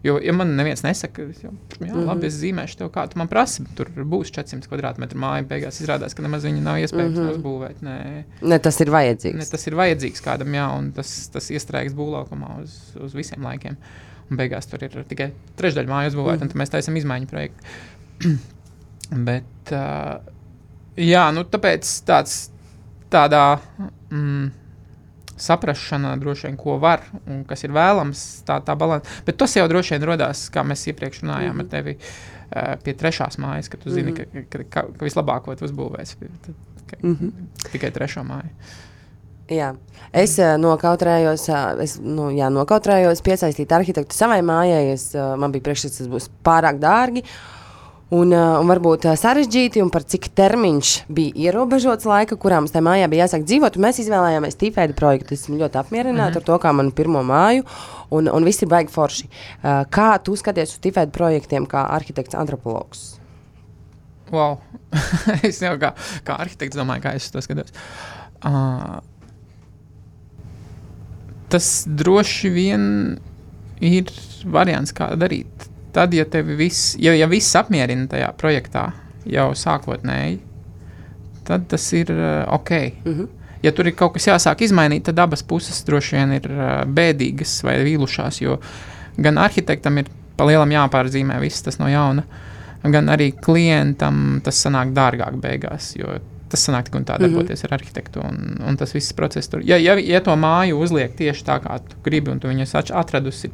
jo, ja man neviens nesaka, es jau, jā, Mhm. labi, es zīmēšu tev, kā tu man prasi, tur būs 400 kvadrātmetru māja, beigās izrādās, ka nemaz viņu nav iespējams mm -hmm. uzbūvēt. Nē. Ne, tas ir vajadzīgs. Ne, tas ir vajadzīgs kādam, jā, un tas, tas iestrēgs būvlaukumā uz, uz visiem laikiem. Un beigās tur ir tikai trešdaļa māja uzbūvēta, mm. un tad mēs taisām izmaiņu projektu. [clears throat] Bet, uh, Jā, nu tāpēc tāds, tādā mm, saprašana droši vien, ko var un kas ir vēlams, tā, tā balanss. Bet tas jau droši vien radās, kā mēs iepriekš runājām mm -hmm. ar tevi, uh, pie trešās mājas, ka tu zini, mm -hmm. ka, ka, ka, ka vislabāko tu uzbūvēsi mm -hmm. tikai trešo māju. Jā. Es uh, nokautrējos, uh, es, nu, jā, nokautrējos piesaistīt arhitektu savai mājai. Es, uh, man bija priekšstats, tas būs pārāk dārgi. Un, uh, un varbūt uh, sarežģīti, un par cik termiņš bija ierobežots laika, kurā mums tajā mājā bija jāsāk dzīvot. Mēs izvēlējāmies tīpēdu projektu. Esmu ļoti apmierināta mm -hmm. ar to, kā manu pirmo māju, un, un viss ir baigi forši. Uh, kā tu skaties uz tīpēdu projektiem kā arhitekts, antropologs? Wow. [laughs] es jau kā, kā arhitekts domāju, kā es to skatos. Uh, tas droši vien ir variants, kā darīt tad, ja tevi viss, ja, ja viss apmierina tajā projektā jau sākotnēji, tad tas ir uh, ok. Mm -hmm. Ja tur ir kaut kas jāsāk izmainīt, tad abas puses droši vien ir uh, bēdīgas vai vīlušās, jo gan arhitektam ir pa lielam jāpārzīmē viss tas no jauna, gan arī klientam tas sanāk dārgāk beigās, jo tas sanāk tik un tā mhm. darboties mm -hmm. ar arhitektu. Un, un tas viss process tur. Ja, ja, ja to māju uzliek tieši tā, kā tu gribi, un tu viņus atradusi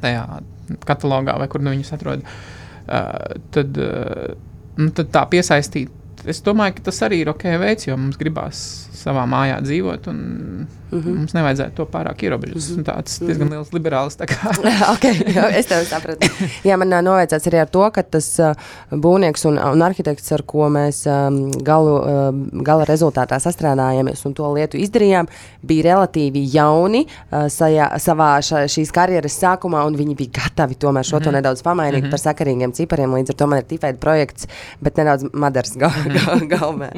tajā katalogā, vai kur nu viņus atrod, uh, tad, uh, nu, tad tā piesaistīt. Es domāju, ka tas arī ir ok veids, jo mums gribās savā mājā dzīvot. Un, Mm -hmm. Mums nevajadzētu to pārāk ierobežot. Tas mm -hmm. tāds diezgan mhm. liels liberāls. [laughs] okay, jā, es tev sapratu. Jā, man novērts arī ar to, ka tas uh, būvnieks un, un arhitekts, ar ko mēs um, galu, uh, gala rezultātā sastrādājāmies un to lietu izdarījām, bija relatīvi jauni uh, sajā, savā ša, šīs karjeras sākumā, un viņi bija gatavi tomēr šo mm -hmm. to mhm. nedaudz pamainīt mm -hmm. par sakarīgiem cipariem. Līdz ar to man ir tifēda projekts, bet nedaudz madars gal, -hmm. gal, galvē.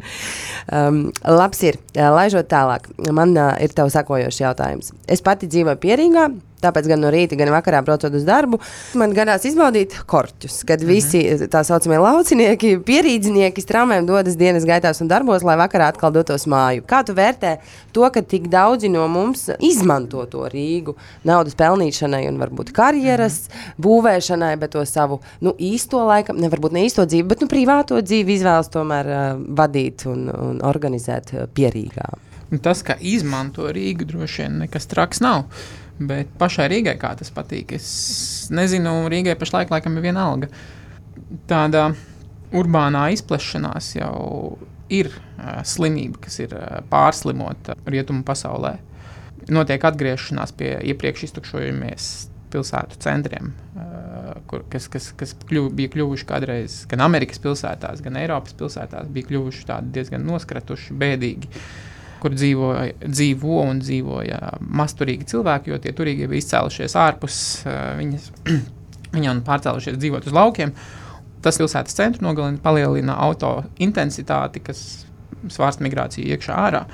Um, labs ir, laižot tālāk. Man uh, ir tev sakojošs jautājums. Es pati dzīvoju Pierīgā, Tāpēc gan no rīta, gan vakarā braucot uz darbu, man gadās izbaudīt korķus, kad mm -hmm. visi tā saucamie laucinieki, pierīdznieki straumēm dodas dienas gaitās un darbos, lai vakarā atkal dotos māju. Kā tu vērtē to, ka tik daudzi no mums izmanto to Rīgu naudas pelnīšanai un varbūt karjeras mm -hmm. būvēšanai, bet to savu nu, īsto laikam, ne varbūt ne īsto dzīvi, bet nu, privāto dzīvi izvēlas tomēr uh, vadīt un, un organizēt uh, Pierīgā? Nu, tas, ka izmanto Rīgu, droši vien nekas traks nav. Bet pašai Rīgai kā tas patīk, es nezinu, Rīgai pašlaik laikam ir viena alga. Tāda urbānā izplešanās jau ir uh, slimība, kas ir uh, pārslimota rietumu pasaulē. Notiek atgriešanās pie iepriekš iztukšojamies pilsētu centriem, uh, kur, kas, kas, kas kļuv, bija kļuvuši kādreiz gan Amerikas pilsētās, gan Eiropas pilsētās, bija kļuvuši diezgan noskratuši, bēdīgi. Uh, kur dzīvo, dzīvo un dzīvoja masturīgi cilvēki, jo tie turīgie bija izcēlušies ārpus viņas, [clears throat] viņa un pārcēlušies dzīvot uz laukiem. Tas pilsētas centru nogalina, palielina auto intensitāti, kas svārsta migrāciju iekšā ārā.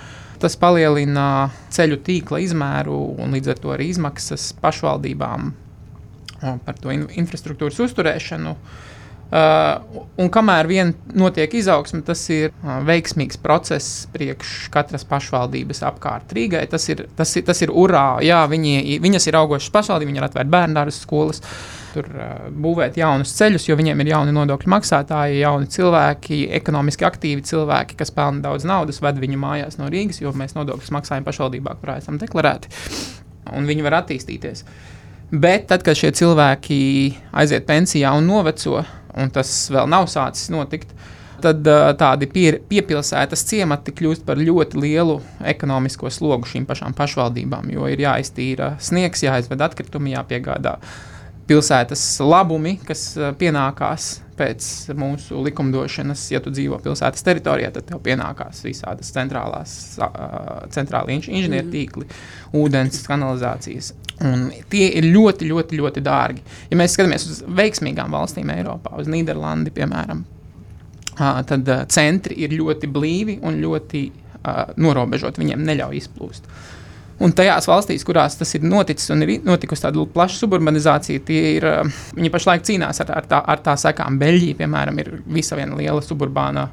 Tas palielina ceļu tīkla izmēru un līdz ar to arī izmaksas pašvaldībām par to in infrastruktūras uzturēšanu. Uh, Uh, un kamēr vien notiek izaugsme, tas ir uh, veiksmīgs process priekš katras pašvaldības apkārt Rīgai. Tas ir, tas ir, tas ir urā, jā, viņi, viņas ir augošas pašvaldības, viņi ir atvērti bērnu dārza skolas. Tur uh, būvēt jaunus ceļus, jo viņiem ir jauni nodokļu maksātāji, jauni cilvēki, ekonomiski aktīvi cilvēki, kas pelna daudz naudas, ved viņu mājās no Rīgas, jo mēs nodokļus maksājam pašvaldībā, kurā esam deklarēti. Un viņi var attīstīties. Bet tad, kad šie cilvēki aiziet pensijā un noveco, un tas vēl nav sācis notikt, tad uh, tādi pie, piepilsētas ciemati kļūst par ļoti lielu ekonomisko slogu šīm pašām pašvaldībām, jo ir jāiztīra sniegs, jāizved atkritumi, jāpiegādā pilsētas labumi, kas uh, pienākās pēc mūsu likumdošanas. Ja tu dzīvo pilsētas teritorijā, tad tev pienākās visādas centrālās, uh, centrāli inž inženiertīkli, mm. ūdens, kanalizācijas. Un tie ir ļoti, ļoti, ļoti dārgi. Ja mēs skatāmies uz veiksmīgām valstīm Eiropā, uz Nīderlandi, piemēram, tad centri ir ļoti blīvi un ļoti norobežoti. Viņiem neļauj izplūst. Un tajās valstīs, kurās tas ir noticis un ir notikusi tāda plaša suburbanizācija, tie ir, viņi pašlaik cīnās ar, ar, tā, ar tā sekām. Beļģija, piemēram, ir visa viena liela suburbāna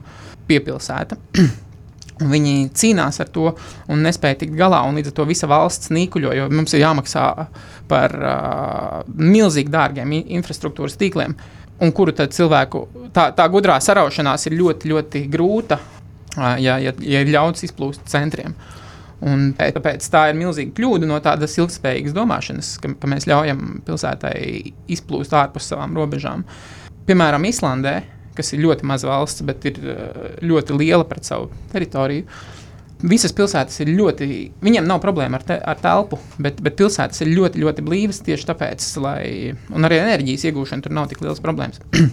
piepilsēta. [clears throat] Viņi cīnās ar to un nespēja tikt galā. Līdz ar to visa valsts nīkuļo, jo mums ir jāmaksā par uh, milzīgi dārgiem infrastruktūras tīkliem, un kuru cilvēku tā, tā gudrā saraušanās ir ļoti, ļoti grūta. ā, ja, ja, ja ir ļauts izplūst centriem. Un tāpēc tā ir milzīga kļūda no tādas ilgspējīgas domāšanas, ka, ka mēs ļaujam pilsētai izplūst ārpus savām robežām. Piemēram, Islandē, kas ir ļoti maza valsts, bet ir ā, ļoti liela pret savu teritoriju. Visas pilsētas ir ļoti, viņiem nav problēma ar, te, ar telpu, bet, bet pilsētas ir ļoti, ļoti blīvas tieši tāpēc, lai, arī enerģijas iegūšana tur nav tik liels problēmas. [clears throat]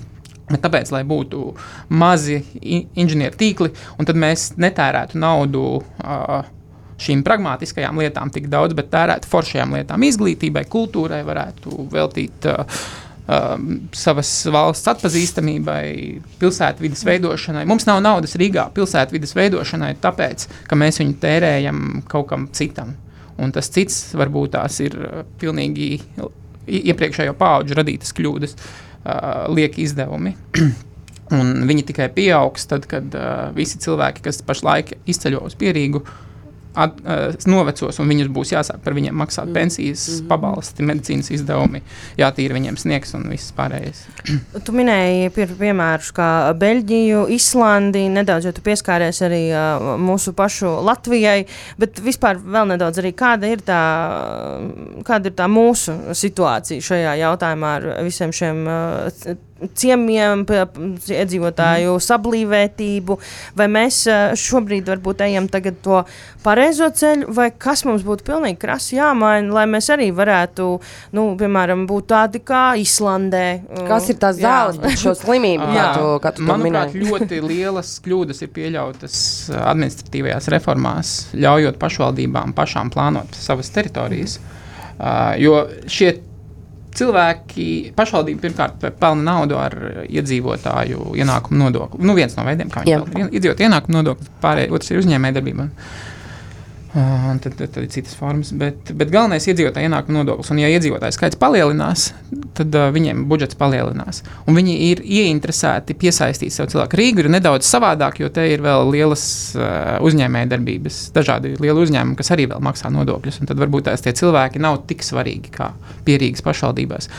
Bet tāpēc, lai būtu mazi inženieru tīkli, un tad mēs netērētu naudu uh, šīm pragmatiskajām lietām tik daudz, bet tērētu foršajām lietām, izglītībai, kultūrai, varētu veltīt uh, uh, savas valsts atpazīstamībai, pilsētvidas veidošanai. Mums nav naudas Rīgā pilsētvidas veidošanai, tāpēc, ka mēs viņu tērējam kaut kam citam. Un tas cits varbūt tās ir uh, pilnīgi iepriekšējo pauģu radītas kļūdas, uh, lieki izdevumi. [clears throat] Un viņi tikai pieaugs tad, kad uh, visi cilvēki, kas pašlaik izceļo uz pierīgu, at, uh, novecos un viņus būs jāsāk par viņiem maksāt mm. pensijas, mm -hmm. pabalsti, medicīnas izdevumi, jātīra viņiem sniegs un viss pārējais. [clears throat] Tu minēji pie, piemērus kā Beļģiju, Islandi, nedaudz jau pieskāries arī uh, mūsu pašu Latvijai, bet vispār vēl nedaudz arī kāda ir tā, kāda ir tā mūsu situācija šajā jautājumā ar visiem šiem uh, c- ciemiem, p- p- iedzīvotāju mm. sablīvētību, vai mēs uh, šobrīd varbūt ejam tagad to pareizo ceļu, vai kas mums būtu pilnīgi krasi jāmaina, lai mēs arī varētu, nu, piemēram, būt tādi kā Islandē. uh, Kas ir tās zāles par šo slimību, kā Jā. tu, kā tu to Manuprāt, ļoti [laughs] lielas kļūdas ir pieļautas uh, administratīvajās reformās, ļaujot pašvaldībām pašām plānot savas teritorijas. Uh, jo šie cilvēki, pašvaldība pirmkārt pelna naudu ar iedzīvotāju ienākumu nodokli. Nu, viens no veidiem, kā viņi pelna iedzīvotāju ienākumu nodokli, pārējais ir uzņēmējdarbība. Tad, tad, tad ir citas formas. Bet, bet galvenais ir iedzīvotāja ienākuma nodoklis. Un, ja iedzīvotāju skaits palielinās, tad uh, viņiem budžets palielinās. Un viņi ir ieinteresēti piesaistīt sev cilvēku. Rīga ir nedaudz savādāk, jo te ir vēl lielas uh, uzņēmējdarbības, dažādi lieli uzņēmumi, kas arī vēl maksā nodokļus. Tad varbūt tās tie cilvēki nav tik svarīgi kā pierīgas pašvaldībās.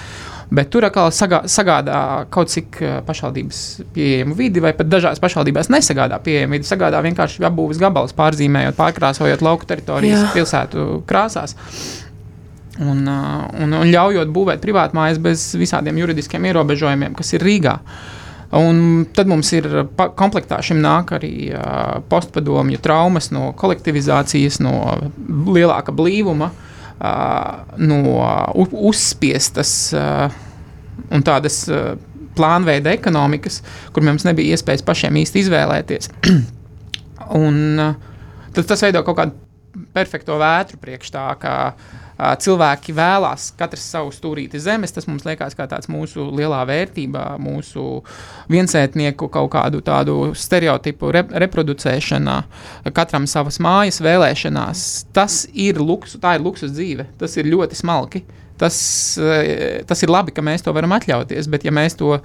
Bet tur atkal sagā, sagādā kaut cik uh, pašvaldības pieejamu vidi, vai pat dažās pašvaldībās nesagādā pieejamu vidi. Sagādā vienkārši apbūves gabals, pārzīmējot, pārkrāsojot lauku teritorijas, Jā. pilsētu krāsās. Un, uh, un, un ļaujot būvēt privātmājas bez visādiem juridiskiem ierobežojumiem, kas ir Rīgā. Un tad mums ir komplektā šim nāk arī uh, postpadomju traumas no kolektivizācijas, no lielāka blīvuma, uh, no uzspiestas un tādas plānveida ekonomikas, kur mums nebija iespējas pašiem īsti izvēlēties. [clears throat] un, tad tas veido kaut kādu perfekto vētru priekš tā, ka uh, cilvēki vēlās katrs savu stūrīti zemes. Tas mums liekas kā tāds mūsu lielā vērtība, mūsu viensētnieku kaut kādu tādu stereotipu rep reproducēšanā, katram savas mājas vēlēšanās. Tas ir luksus, tā ir luksus dzīve, tas ir ļoti smalki. Tas, eh, tas ir labi, ka mēs to varam atļauties, bet ja mēs to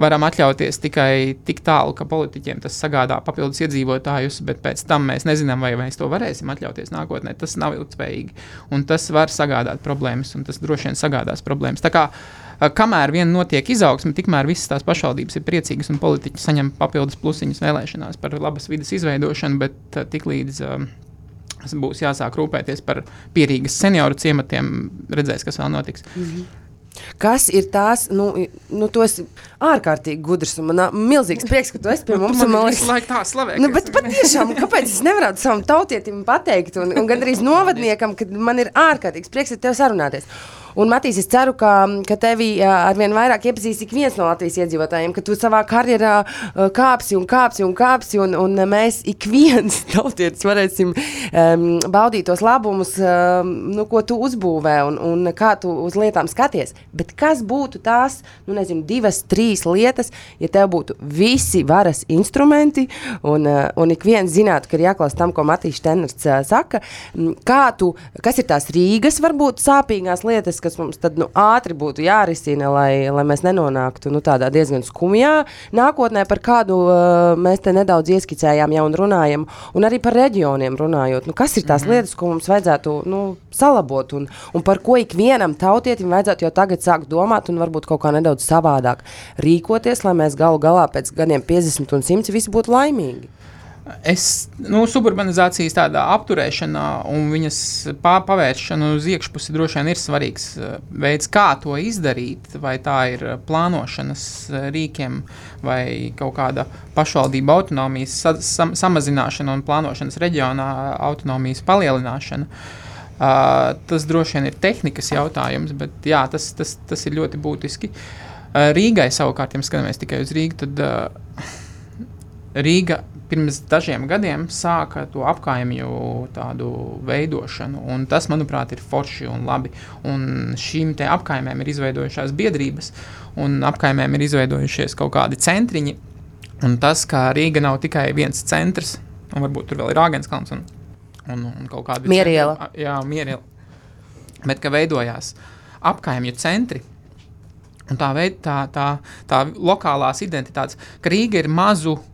varam atļauties tikai tik tālu, ka politiķiem tas sagādā papildus iedzīvotājus, bet pēc tam mēs nezinām, vai mēs to varēsim atļauties nākotnē, tas nav ilgspējīgi. Un tas var sagādāt problēmas, un tas droši vien sagādās problēmas. Tā kā, eh, kamēr vien notiek izaugsme, tikmēr visas tās pašvaldības ir priecīgas un politiķi saņem papildus plusiņus vēlēšanās par labas vidas izveidošanu, bet eh, tiklīdz um, būs jāsāk rūpēties par pierīgas senioru ciematiem, redzēs, kas vēl notiks. Kas ir tās, nu, nu tu esi ārkārtīgi gudrs un man milzīgs prieks, ka tu esi pie mums. un man liekas- laiku tā slavē. Nu, bet patiešām, kāpēc es nevaru savam tautietim pateikt, un, un gandrīz [laughs] novadniekam, ka man ir ārkārtīgs prieks ar tevi sarunāties. Un, Matīs, es ceru, ka, ka tevi arvien vairāk iepazīstīs ik viens no Latvijas iedzīvotājiem, ka tu savā karjerā kāpsi un kāpsi un kāpsi, un, un mēs ik viens [laughs] tautietis varēsim um, baudīt tos labumus, um, nu, ko tu uzbūvē un, un kā tu uz lietām skaties. Bet kas būtu tās, nu, nezinu, divas, trīs lietas, ja tev būtu visi varas instrumenti, un, un ik viens zinātu, ka ir jāklausa tam, ko Matīs Steiners uh, saka, kā tu, kas ir tās Rīgas, varbūt sāpīgās lietas, kas mums tad nu, ātri būtu jārisina, lai, lai mēs nenonāktu nu, tādā diezgan skumjā nākotnē, par kādu uh, mēs te nedaudz ieskicējām jau un runājam, un arī par reģioniem runājot. Nu, kas ir tās mm -hmm. lietas, ko mums vajadzētu nu, salabot, un, un par ko ikvienam tautietim vajadzētu jau tagad sākt domāt, un varbūt kaut kā nedaudz savādāk rīkoties, lai mēs galu galā pēc gadiem 50 un 100 visi būtu laimīgi? Es, nu, suburbanizācijas tādā apturēšanā un viņas pā, pavēršana uz iekšpusi droši vien ir svarīgs uh, veids, kā to izdarīt. Vai tā ir uh, plānošanas uh, rīkiem, vai kaut kāda pašvaldība autonomijas sa sam samazināšana un plānošanas reģionā autonomijas palielināšana. Uh, tas droši vien ir tehnikas jautājums, bet jā, tas, tas, tas ir ļoti būtiski. Uh, Rīgai savukārt, ja skatāmies tikai uz Rīgu, tad uh, Rīga pirms dažiem gadiem sāka to apkaimju tādu veidošanu, un tas, manuprāt, ir forši un labi. Un šīm apkaimēm ir izveidojušās biedrības, un apkaimēm ir izveidojušies kaut kādi centriņi. Un tas, ka Rīga nav tikai viens centrs, un varbūt tur vēl ir Āgenskalns un, un, un kaut kāda Mieriela. Jā, mieriela. Bet ka veidojās apkaimju centri, Un tā, veid, tā, tā, tā lokālās identitātes, ka Rīga ir mazu uh,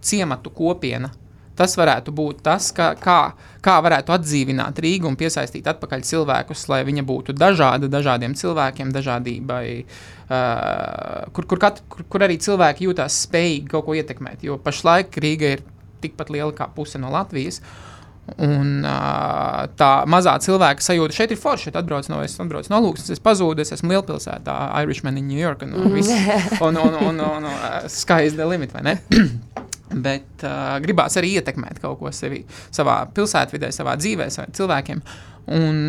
ciematu kopiena. Tas varētu būt tas, ka, kā, kā varētu atdzīvināt Rīgu un piesaistīt atpakaļ cilvēkus, lai viņa būtu dažāda, dažādiem cilvēkiem, dažādībai, uh, kur, kur, kat, kur, kur arī cilvēki jūtas spējīgi kaut ko ietekmēt. Jo pašlaik Rīga ir tikpat liela kā puse no Latvijas. Uh, Un uh, tā mazā cilvēka sajūta šeit ir forša. Šeit atbrauc no, es atbraucu no Lūksnes, es pazudu, es esmu lielpilsētā, Irishman in New York. Un, un, [laughs] un, un, un, un, un sky is the limit, vai ne? [clears throat] Bet uh, gribās arī ietekmēt kaut ko sevi, savā pilsētvidē, savā dzīvē, saviem cilvēkiem. Un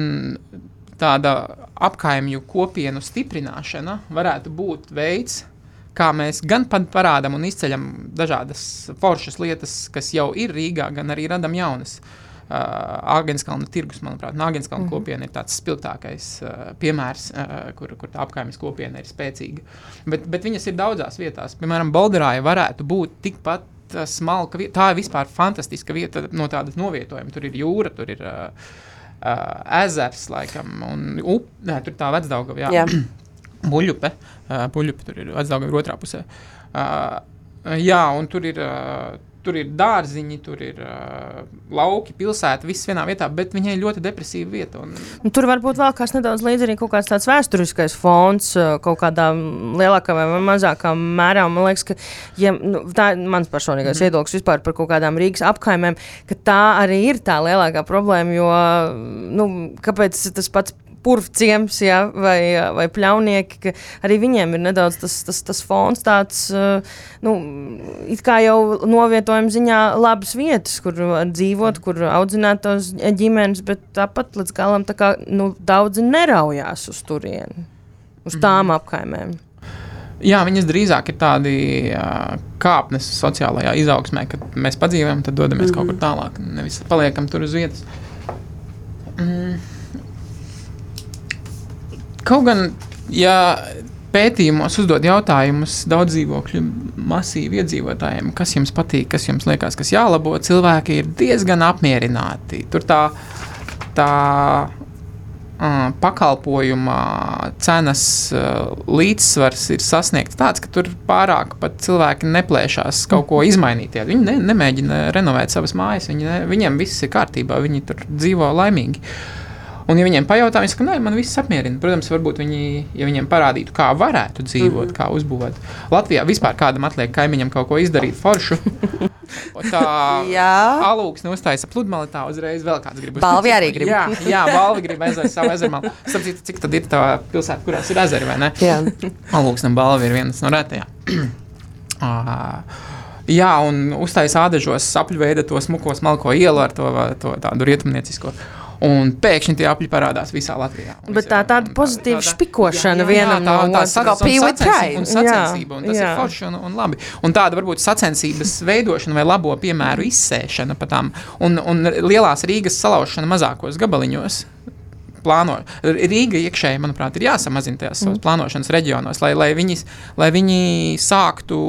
tāda apkaimju kopienu stiprināšana varētu būt veids, kā mēs gan parādām un izceļam dažādas foršas lietas, kas jau ir Rīgā, gan arī radām jaunas. Uh, Uh, Agenskalna tirgus, manuprāt, Agenskalna mm -hmm. kopiena ir tāds spilgtākais uh, piemērs, uh, kur, kur tā apgājuma kopiena ir spēcīga. Bet, bet viņas ir daudzās vietās. Piemēram, Balderāja varētu būt tikpat uh, smalka vieta. Tā ir vispār fantastiska vieta no tādas novietojuma. Tur ir jūra, tur ir uh, uh, ezers, laikam, un up, nē, tur tā vecdaugava, jā. jā. [clears throat] Buļupe, uh, buļupe, tur ir vecdaugava otrā pusē. Uh, jā, un tur ir. Uh, Tur ir dārziņi, tur ir uh, lauki, pilsēta, viss vienā vietā, bet viņai ļoti depresīva vieta. Un... Nu, tur varbūt vēl kāds nedaudz līdzi arī kaut kāds tāds vēsturiskais fons, kaut kādā lielākā vai mazākā mērā. Man liekas, ka ja, nu, tā ir mans personīgais mm. viedoklis vispār par kaut kādām Rīgas apkaimēm, ka tā arī ir tā lielākā problēma, jo nu, kāpēc tas pats purvciems ja, vai, vai pļaunieki, ka arī viņiem ir nedaudz tas, tas, tas fons tāds, nu, it kā jau novietojuma ziņā labas vietas, kur dzīvot, kur audzināt tos ģimenes, bet tāpat līdz galam tā kā, nu, daudzi neraujās uz turieni, uz tām mm. apkaimēm. Jā, viņas drīzāk ir tādi uh, kāpnes sociālajā izaugsmē, kad mēs padzīvojam, tad dodamies mm -hmm. kaut kur tālāk. Nevis paliekam tur uz vietas. Mm. Kaut gan, ja pētījumos uzdod jautājumus daudz dzīvokļu masīvu iedzīvotājiem, kas jums patīk, kas jums liekas, kas jālabo, cilvēki ir diezgan apmierināti. Tur tā, tā uh, pakalpojuma cenas uh, līdzsvars ir sasniegts tāds, ka tur pārāk pat cilvēki neplēšās kaut ko izmainīt. Viņi ne, nemēģina renovēt savas mājas, viņi ne, viņiem viss ir kārtībā, viņi tur dzīvo laimīgi. Uh, Un, ja viņiem pajautā, viņi saka, nē, man viss apmierina. Protams, varbūt viņi, ja viņiem parādītu, kā varētu dzīvot, mm -hmm. kā uzbūvēt. Latvijā vispār kādam atliek kaimiņam kaut ko izdarīt foršu. [laughs] Tā alūksne uztaisa pludmali, tā uzreiz vēl kāds grib. Balvi arī grib. Jā, jā balvi grib ezeru savu ezeru. Sapratu, cik tad ir tā pilsēta, kurās ir ezeri, vai ne? Jā. Alūksne balvi ir vienas no retajām. [clears throat] uh, Jā, un uztaisīja ādažos sapļu veidu to smuko, smalko ielu ar to, to tādu rietumniecisko. Un pēkšņi tie apli parādās visā Latvijā. Un Bet tā tāda pozitīva tāda, špikošana jā, vienam jā, tā, no otras puses. Un sacensība, un tas jā. ir forši un, un labi. Un tāda varbūt sacensības veidošana vai labo piemēru izsēšana pa tām un, un lielās Rīgas salaušana mazākos gabaliņos plāno. Rīga iekšēji, manuprāt, ir jāsamazina tajās mm. plānošanas reģionos, lai, lai, viņi, lai viņi sāktu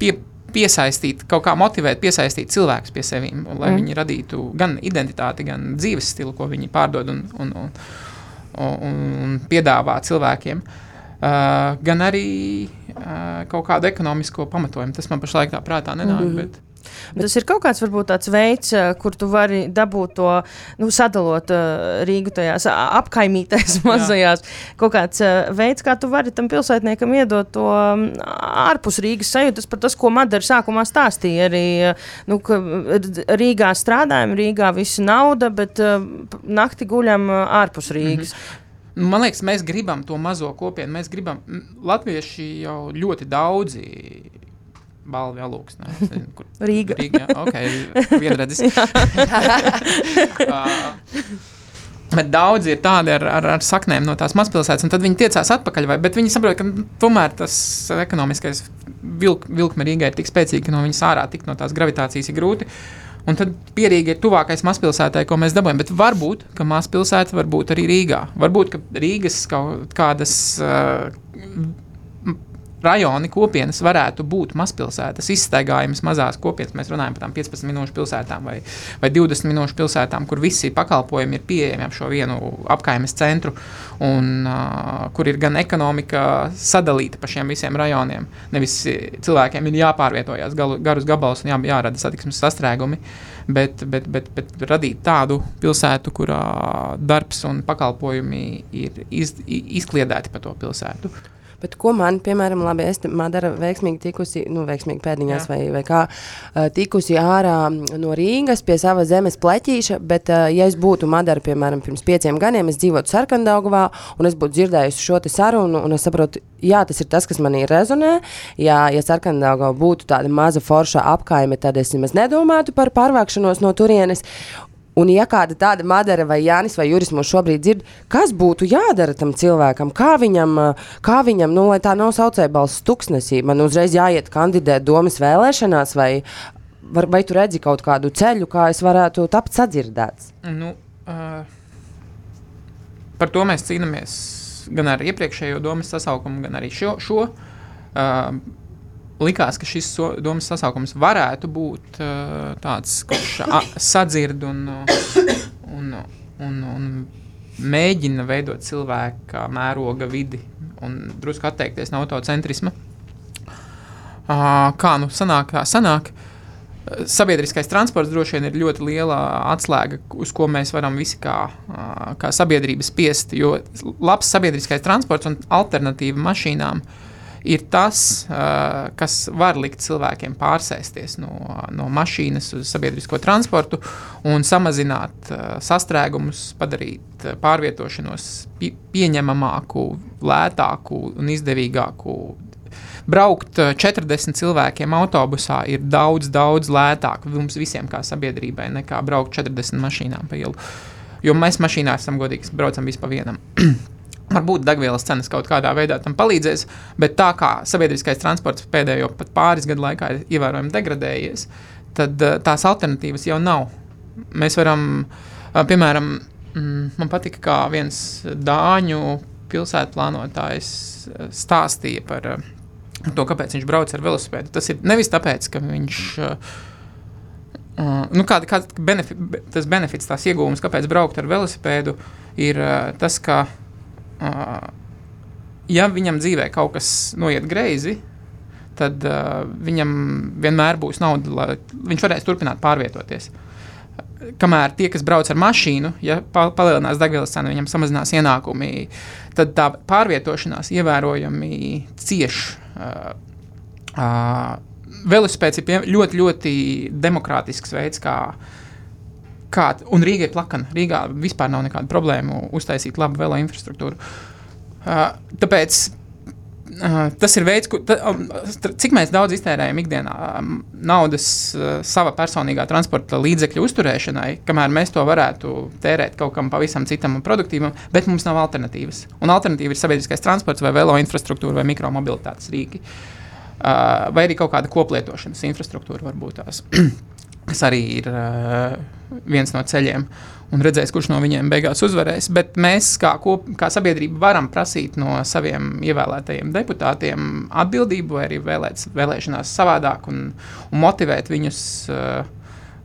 pie, piesaistīt, kaut kā motivēt, piesaistīt cilvēkus pie sevis, lai mm. viņi radītu gan identitāti, gan dzīves stilu, ko viņi pārdod un, un, un, un, un piedāvā cilvēkiem. Uh, gan arī uh, kaut kādu ekonomisko pamatojumu. Tas man pašlaik tā prātā nenāk. Mm -hmm. bet... Tas ir kaut kāds varbūt tāds veids, eh, kur tu vari dabūt to, nu, sadalot uh, Rīgu tajās apkaimītēs [laughs] mazajās. Kaut kāds uh, veids, kā tu vari tam pilsētniekam iedot to um, ārpus Rīgas sajūtas par tas, ko Madara sākumā stāstīja. Arī, uh, nu, Rīgā strādājam, Rīgā viss nauda, bet uh, nakti guļam uh, ārpus Rīgas. Mm -hmm. Man liekas, mēs gribam to mazo kopienu. Mēs gribam, Latvieši jau ļoti daudzi balvu jālūks. Rīga. Rīga, ok, [laughs] vienredzis. uh, [laughs] Bet daudzi ir tādi ar, ar, ar saknēm no tās mazpilsētas, un tad viņi tiecās atpakaļ. Vai, bet viņi saprot, ka tomēr tas ekonomiskais vilk, vilkme Rīgai ir tik spēcīga, ka no viņas ārā tikt no tās gravitācijas ir grūti. Un tad pierīgi ir tuvākais mazpilsētai, ko mēs dabūjam. Bet varbūt, ka mazpilsēta var būt arī Rīgā. Varbūt, ka Rīgas kaut kādas. Uh, rajoni, kopienas varētu būt mazpilsētas, izstaigājamas mazās kopienas. Mēs runājam par tām 15 minūšu pilsētām vai, vai 20 minūšu pilsētām, kur visi pakalpojumi ir pieejami ap šo vienu apkaimes centru, un uh, kur ir gan ekonomika sadalīta pa šiem visiem rajoniem. Nevis cilvēkiem ir jāpārvietojās galu, garus gabalus un jā, jārada satiksmes sastrēgumi. Bet, bet, bet, bet radīt tādu pilsētu, kurā darbs un pakalpojumi ir iz, izkliedēti pa to pilsētu. Bet ko man, piemēram, labi, es Madara veiksmīgi tikusi, nu, veiksmīgi pēdiņās Jā. vai, vai kā, tikusi ārā no Rīgas pie sava zemes pleķīša, bet, ja es būtu Madara, piemēram, pirms pieciem gadiem, es dzīvotu Sarkandaugavā, un es būtu dzirdējusi šo te sarunu, un es saprotu, jā, tas ir tas, kas manī rezonē. Jā, ja Sarkandaugavā būtu tāda maza forša apkaime, tad es nemaz nedomātu par pārvākšanos no turienes. Un, ja kāda tāda Madara vai Jānis vai Juris mūs šobrīd dzird, kas būtu jādara tam cilvēkam, kā viņam, kā viņam nu, lai tā nav saucēja balss tuksnesī, man uzreiz jāiet kandidēt domas vēlēšanās, vai, var, vai tu redzi kaut kādu ceļu, kā es varētu tapt sadzirdēts? Nu, uh, par to mēs cīnāmies gan ar iepriekšējo domas sasaukumu, gan arī šo. šo. Uh, likās, ka šis so, domas sasaukums varētu būt uh, tāds, kurš a, sadzird un, un, un, un mēģina veidot cilvēka mēroga vidi un drusku atteikties no autocentrisma. Uh, kā nu sanāk, kā sanāk? Sabiedriskais transports droši vien ir ļoti liela atslēga, uz ko mēs varam visi kā, kā sabiedrība spiest. Jo labs sabiedriskais transports un alternatīva mašīnām uh, ir tas, uh, kas var likt cilvēkiem pārsēsties no, no mašīnas uz sabiedrisko transportu un samazināt uh, sastrēgumus, padarīt pārvietošanos pie, pieņemamāku, lētāku un izdevīgāku. Braukt 40 cilvēkiem autobusā ir daudz, daudz lētāk mums visiem kā sabiedrībai nekā braukt 40 mašīnām pa ielu. Jo mēs mašīnā esam godīgi, braucam vispār vienam. [clears throat] Varbūt degvielas cenas kaut kādā veidā tam palīdzēs, bet tā kā sabiedriskais transports pēdējo pat pāris gadu laikā ir ievērojami degradējies, tad uh, tās alternatīvas jau nav. Mēs varam, uh, piemēram, mm, man patika, kā viens dāņu pilsētu plānotājs uh, stāstīja par to, kāpēc viņš brauc ar velosipēdu. Tas ir nevis tāpēc, ka viņš. Nu, kāda, kāda benefi, tas benefits, tās iegūmas, kāpēc braukt ar velosipēdu, ir tas, ka uh, ja viņam dzīvē kaut kas noiet greizi, tad uh, viņam vienmēr būs nauda, lai viņš varēs turpināt pārvietoties. Kamēr tie, kas brauc ar mašīnu, ja pa, palielinās degvielas cena, viņam samazinās ienākumi, tad tā pārvietošanās ievērojami cieš. Uh, uh, Velosipēds ir pie, ļoti, ļoti demokrātisks veids, kā uh, kā, un Rīgai plakana. Rīgā vispār nav nekādu problēmu uztaisīt labu velo infrastruktūru. Uh, tāpēc uh, tas ir veids, ku, ta, um, cik daudz iztērējam ikdienā um, naudas uh, sava personīgā transporta līdzekļu uzturēšanai, kamēr mēs to varētu tērēt kaut kam pavisam citam un produktīvam, bet mums nav alternatīvas. Un alternatīva ir sabiedriskais transports vai velo infrastruktūra vai mikromobilitātes rīki. Uh, vai arī kaut kāda koplietošanas infrastruktūra varbūt tās. [clears throat] kas arī ir uh, viens no ceļiem. Un redzēs, kurš no viņiem beigās uzvarēs. Bet mēs, kā, kop, kā sabiedrība, varam prasīt no saviem ievēlētajiem deputātiem atbildību, vai arī vēlēt, vēlēšanās savādāk un, un motivēt viņus uh,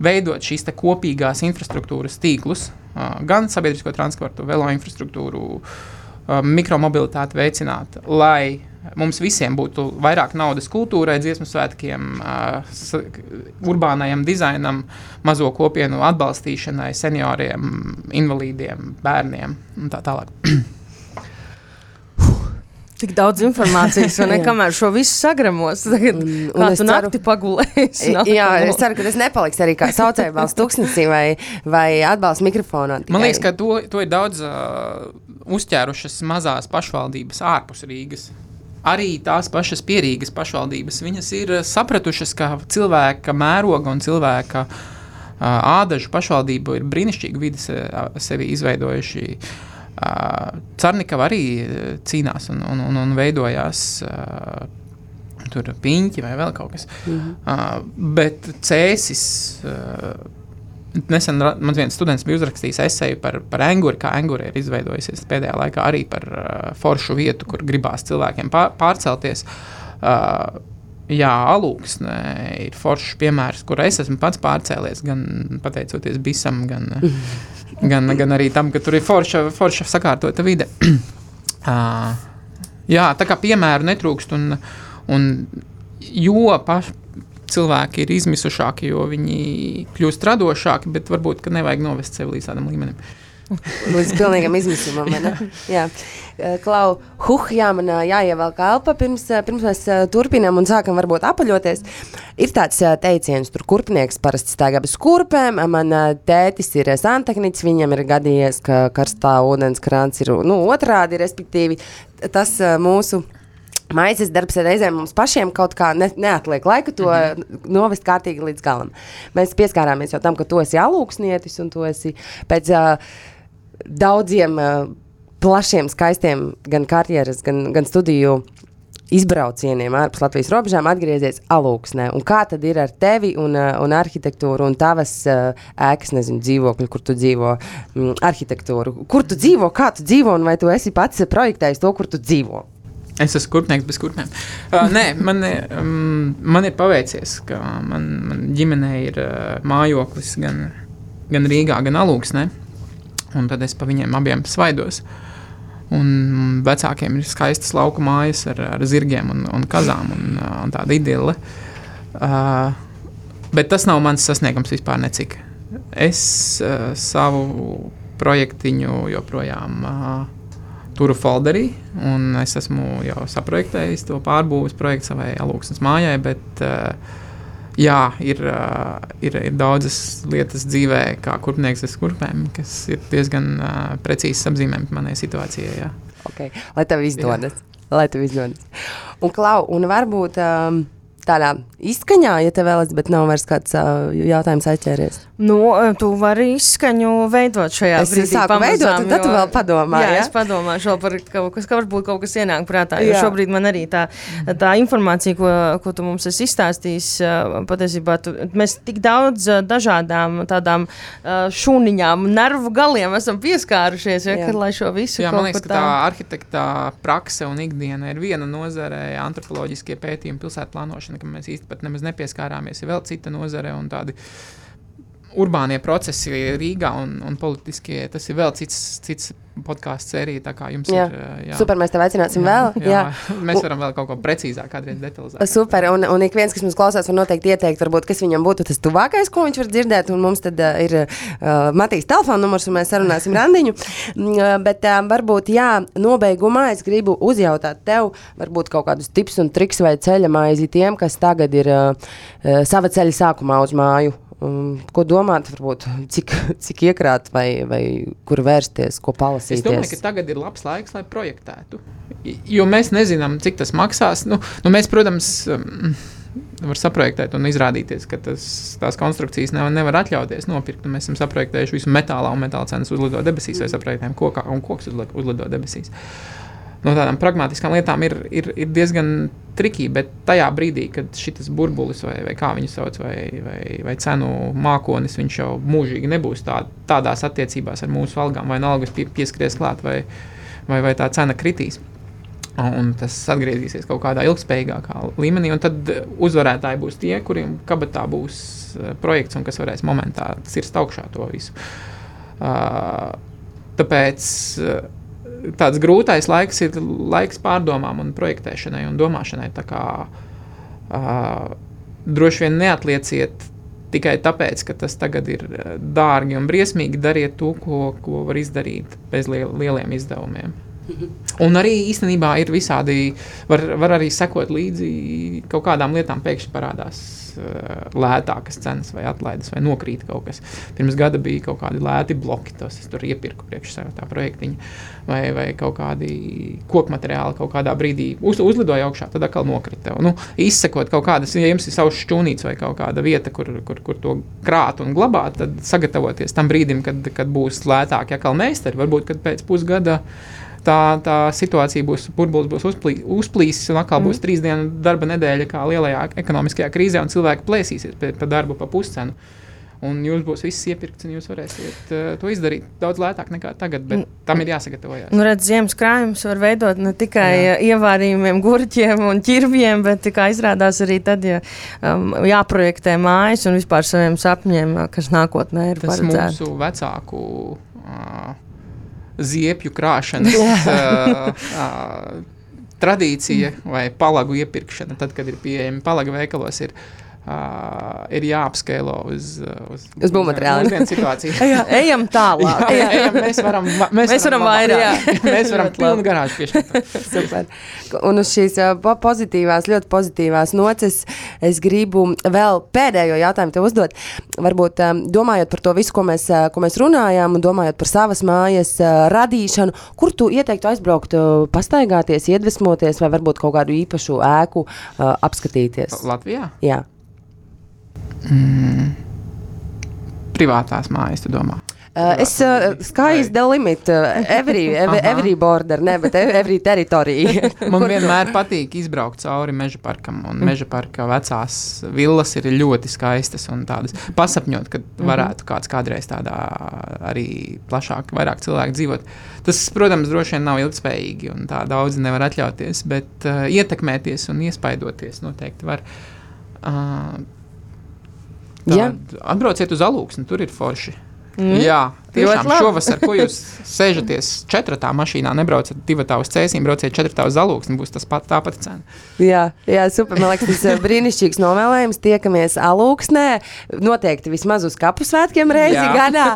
veidot šīs kopīgās infrastruktūras tīklus, uh, gan sabiedrisko transportu, velo infrastruktūru, uh, mikromobilitāti veicināt, lai mums visiem būtu vairāk naudas kultūrai, dziesmu svētkiem, urbānajam dizainam, mazo kopienu atbalstīšanai, senioriem, invalīdiem, bērniem un tā tālāk. Tik daudz informācijas, un [laughs] kamēr šo visu sagramos, tagad un, un kā tu nakti pagulēsi. [laughs] Jā, es ceru, ka tas nepaliks arī kā saucēju balss [laughs] tuksnesī vai, vai atbalsts mikrofonā. Tikai. Man liekas, ka to, to ir daudz uh, uzķērušas mazās pašvaldības ārpus Rīgas arī tās pašas pierīgas pašvaldības, viņas ir sapratušas, ka cilvēka mēroga un cilvēka uh, ādažu pašvaldību ir brīnišķīgi vidi sevi izveidojuši. Cernikava arī cīnās un, un, un, un veidojās. Tur piņķi vai vēl kaut kas. Uh, bet cēsis Nesen man viens students bija uzrakstījis esēju par, par anguru, kā angura ir izveidojusies pēdējā laikā arī par uh, foršu vietu, kur gribās cilvēkiem pār, pārcelties. Uh, jā, alūksne ir foršs piemērs, kur es esmu pats pārcēlies, gan pateicoties bisam, gan, [laughs] gan, gan arī tam, ka tur ir forša, forša sakārtota vide. [clears throat] uh, jā, tā kā piemēru netrūkst, un, un jo paši cilvēki ir izmisušāki, jo viņi kļūst radošāki, bet varbūt nevajag novest sevi līdz tādam līmenim. Līdz pilnīgam izmisumam. Jā, eh, Klau, huh, jā, man jāievelk elpa pirms, pirms mēs turpinām un sākam varbūt apaļoties. Ir tāds teiciens, tur kurpnieks parasti staigā bez kurpēm. Man tētis ir santehnicis, viņam ir gadījies, ka karstā ūdens krāns ir nu, otrādi, respektīvi tas mūsu Maizes darbs reizēm mums pašiem kaut kā ne, neatliek laika to mm -hmm. novest kārtīgi līdz galam. Mēs pieskārāmies jau tam, ka tu esi alūksnietis un tu esi pēc uh, daudziem uh, plašiem, skaistiem gan karjeras, gan, gan studiju izbraucieniem ārpus Latvijas robežām atgriezies alūksnē. Un kā tad ir ar tevi un, un arhitektūru un tavas uh, ēkas, nezinu, dzīvokļu, kur tu dzīvo, mm, arhitektūru? Kur tu dzīvo, kā tu dzīvo un vai tu esi pats projektējis to, kur tu dzīvo? Es esmu kurpnieks bez kurpēm. Uh, nē, man, um, man ir paveicies, ka man, man ģimenē ir uh, mājoklis gan, gan Rīgā, gan Alūksnē. Un tad es pa viņiem abiem svaidos. Un vecākiem ir skaistas lauku mājas ar, ar zirgiem un, un kazām un, un tāda idille. Uh, bet tas nav mans sasniegums vispār necik. Es uh, savu projektiņu joprojām. Uh, turu folderī, un es esmu jau saprojektējis to pārbūves projektu savai alūksnes mājai, bet uh, jā, ir, uh, ir, ir daudzas lietas dzīvē, kā kurpnieks ar kurpēm, kas ir diezgan uh, precīzi apzīmējami manai situācijai. Jā. Okay. Lai tev izdodas. Jā. Lai tev izdodas. Un, Klau, un varbūt um, tādā izskaņā, ja tev vēl ir, bet nav vairs kāds uh, jautājums atķēries. Nu, tu vari izskaņu veidot šajā es brīdī. Es sāku veidot, un tad jo, tu vēl padomā. Jā, ja? es padomāšu vēl par kaut kas, ka varbūt kaut kas ienāk prātā, jo jā. šobrīd man arī tā, tā informācija, ko, ko tu mums esi izstāstījis, patiesībā tu, mēs tik daudz dažādām tādām šūniņām, nervu galiem esam pieskārušies, ja, kad, lai šo visu jā, man liekas, tā... tā arhitekta prakse un ikdiena ir viena nozare, antropoloģiskie pētījumi, pilsētplānošana, ka mēs īsti pat nemaz nepieskārāmies, ir vēl cita nozare un tādi urbānie procesi Rīgā un, un politiskie. Tas ir vēl cits, cits podkāstu sērija. Tā kā jums jā. ir. Jā. Super, mēs tev aicināsim jā, vēl. Jā. Jā. [laughs] Mēs varam vēl kaut ko precīzāk, kādreiz detalizēt. Super, un, un ik viens, kas mums klausās, var noteikti ieteikt, varbūt, kas viņam būtu tas tuvākais, ko viņš var dzirdēt. Un mums tad uh, ir uh, Matīs telefona numurs, un mēs sarunāsim randiņu. Uh, bet uh, varbūt, jā, nobeigumā es gribu uzjautāt tev, varbūt kaut kādus tips un triks vai ceļa maizi tiem, kas tagad ir uh, uh, sava ceļa sākumā uz māju Um, ko domāt, varbūt, cik, cik iekrāt, vai, vai kur vērsties, ko palasīt? Es domāju, ka tagad ir labs laiks, lai projektētu. Jo mēs nezinām, cik tas maksās. Nu, nu mēs, protams, um, var saprojektēt un izrādīties, ka tas, tās konstrukcijas nevar, nevar atļauties nopirkt. Mēs esam saprojektējuši visu metālā un metāla cenas uzlido debesīs, vai saprojektējam kokā un koks uzlido debesīs. Uh, no tādām pragmatiskām lietām ir, ir, ir diezgan trikīgi. Bet tajā brīdī, kad šis burbulis, vai, vai kā viņu sauc, vai, vai, vai cenu mākonis, viņš jau mūžīgi nebūs tā, tādās attiecībās ar mūsu algām, vai no algas pie, pieskries klāt, vai, vai, vai tā cena kritīs. Un tas atgriezīsies kaut kādā ilgspējīgākā līmenī, un tad uzvarētāji būs tie, kuriem kabatā būs eh, projekts, un kas varēs momentā cirst augšā to visu. Uh, tāpēc uh, tāds grūtais laiks ir laiks pārdomām, un projektēšanai un domāšanai. Kā uh, droši vien neatlieciet tikai tāpēc, ka tas tagad ir dārgi un briesmīgi, dariet to, ko, ko var izdarīt bez liel, lieliem izdevumiem. Un arī īstenībā ir visādi, var, var arī sekot līdzi kaut kādām lietām, pēkšņi parādās uh, lētākas cenas, vai atlaides, vai nokrīt kaut kas. Pirms gada bija kaut kādi lēti bloki, tos es tur iepirku priekš sev tā projektiņa, vai, vai kaut kādi koku materiāli kaut kādā brīdī uz, uzlidoja augšā, tad atkal nokrita. Nu, izsekot kaut kādas, ja jums ir savs šķūnīts vai kaut kāda vieta, kur, kur, kur to krāt un glabāt, tad sagatavoties tam brīdim, kad, kad būs lētāki atkal meistari, varbūt pēc pusgada tā, tā situācija būs, burbulis būs uzplī, uzplīsis, un atkal mm. būs trīs dienu darba nedēļa, kā lielajā ekonomiskajā krīzē, un cilvēki plēsīsies par pa darbu pa puscenu. Un jūs būsiet viss iepirkts, un jūs varēsiet uh, to izdarīt daudz lētāk nekā tagad, bet tam ir jāsagatavojas. Nu, redz, ziemas krājums var veidot ne tikai Jā. ievārījumiem, gurķiem un ķirbjiem, bet kā izrādās arī tad, ja um, jāprojektē mājas un vispār saviem sapņiem, kas nākotnē ir Tas paredzēts. mūsu vecāku uh, ziepju krāšanas uh, [laughs] uh, tradīcija vai palagu iepirkšana, tad, kad ir pieejami palaga veikalos, ir Uh, ir jāapskēlo uz, uz, uz. Uz vienu situāciju. [laughs] ejam tālāk. jā, ejam, mēs varam, mēs mēs varam vairāk. [laughs] mēs varam pilnu garāžu piešķirt. [laughs] Un uz šīs uh, pozitīvās, ļoti pozitīvās noces es gribu vēl pēdējo jautājumu tev uzdot. Varbūt um, domājot par to visu, ko mēs, uh, ko mēs runājām, un domājot par savas mājas uh, radīšanu, kur tu ieteiktu aizbraukt, uh, pastaigāties, iedvesmoties vai varbūt kaut kādu īpašu ēku uh, apskatīties? Latvijā? Jā. Mm. Privātās mājas, tu domā? Uh, es uh, skaisti the limit, uh, every, [laughs] every, every border, ne, bet every teritorija. [laughs] Man vienmēr patīk izbraukt cauri meža parkam, un meža parka vecās villas ir ļoti skaistas un tādas pasapņot, ka varētu kāds kādreiz tādā arī plašāk, vairāk cilvēku dzīvot. Tas, protams, droši vien nav ilgspējīgi, un tā daudzi nevar atļauties, bet uh, ietekmēties un iespaidoties noteikti var. Uh, Jā. Atbrauciet uz alūksni, tur ir forši. Mm. Jā, tiešām šovasar, ko jūs [laughs] sēžaties četrā mašīnā, nebraucat divu uz cēsīm, brauciet četrā uz alūksni, būs tas pat, tā pati cena. Jā, jā, super. Man liekas, tas ir brīnišķīgs novēlējums. Tiekamies alūksnē, noteikti vismaz uz kapu svētkiem reizi Jā. [laughs] gadā.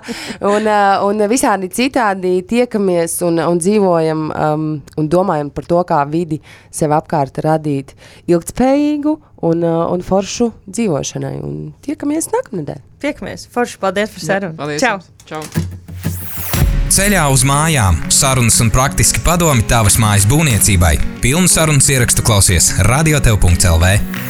Un, uh, un visādi citādi tiekamies un, un dzīvojam um, un domājam par to, kā vidi sev apkārt radīt ilgtspējīgu un, uh, un foršu dzīvošanai. Un tiekamies nākamnedēļ. Tiekamies. Forši, paldies par sarunu. Paldies! Čau! jums. Čau! Ceļā uz mājām - sarunas un praktiski padomi tavas mājas būvniecībai. Pilnu sarunas ierakstu klausies radiotev.clv.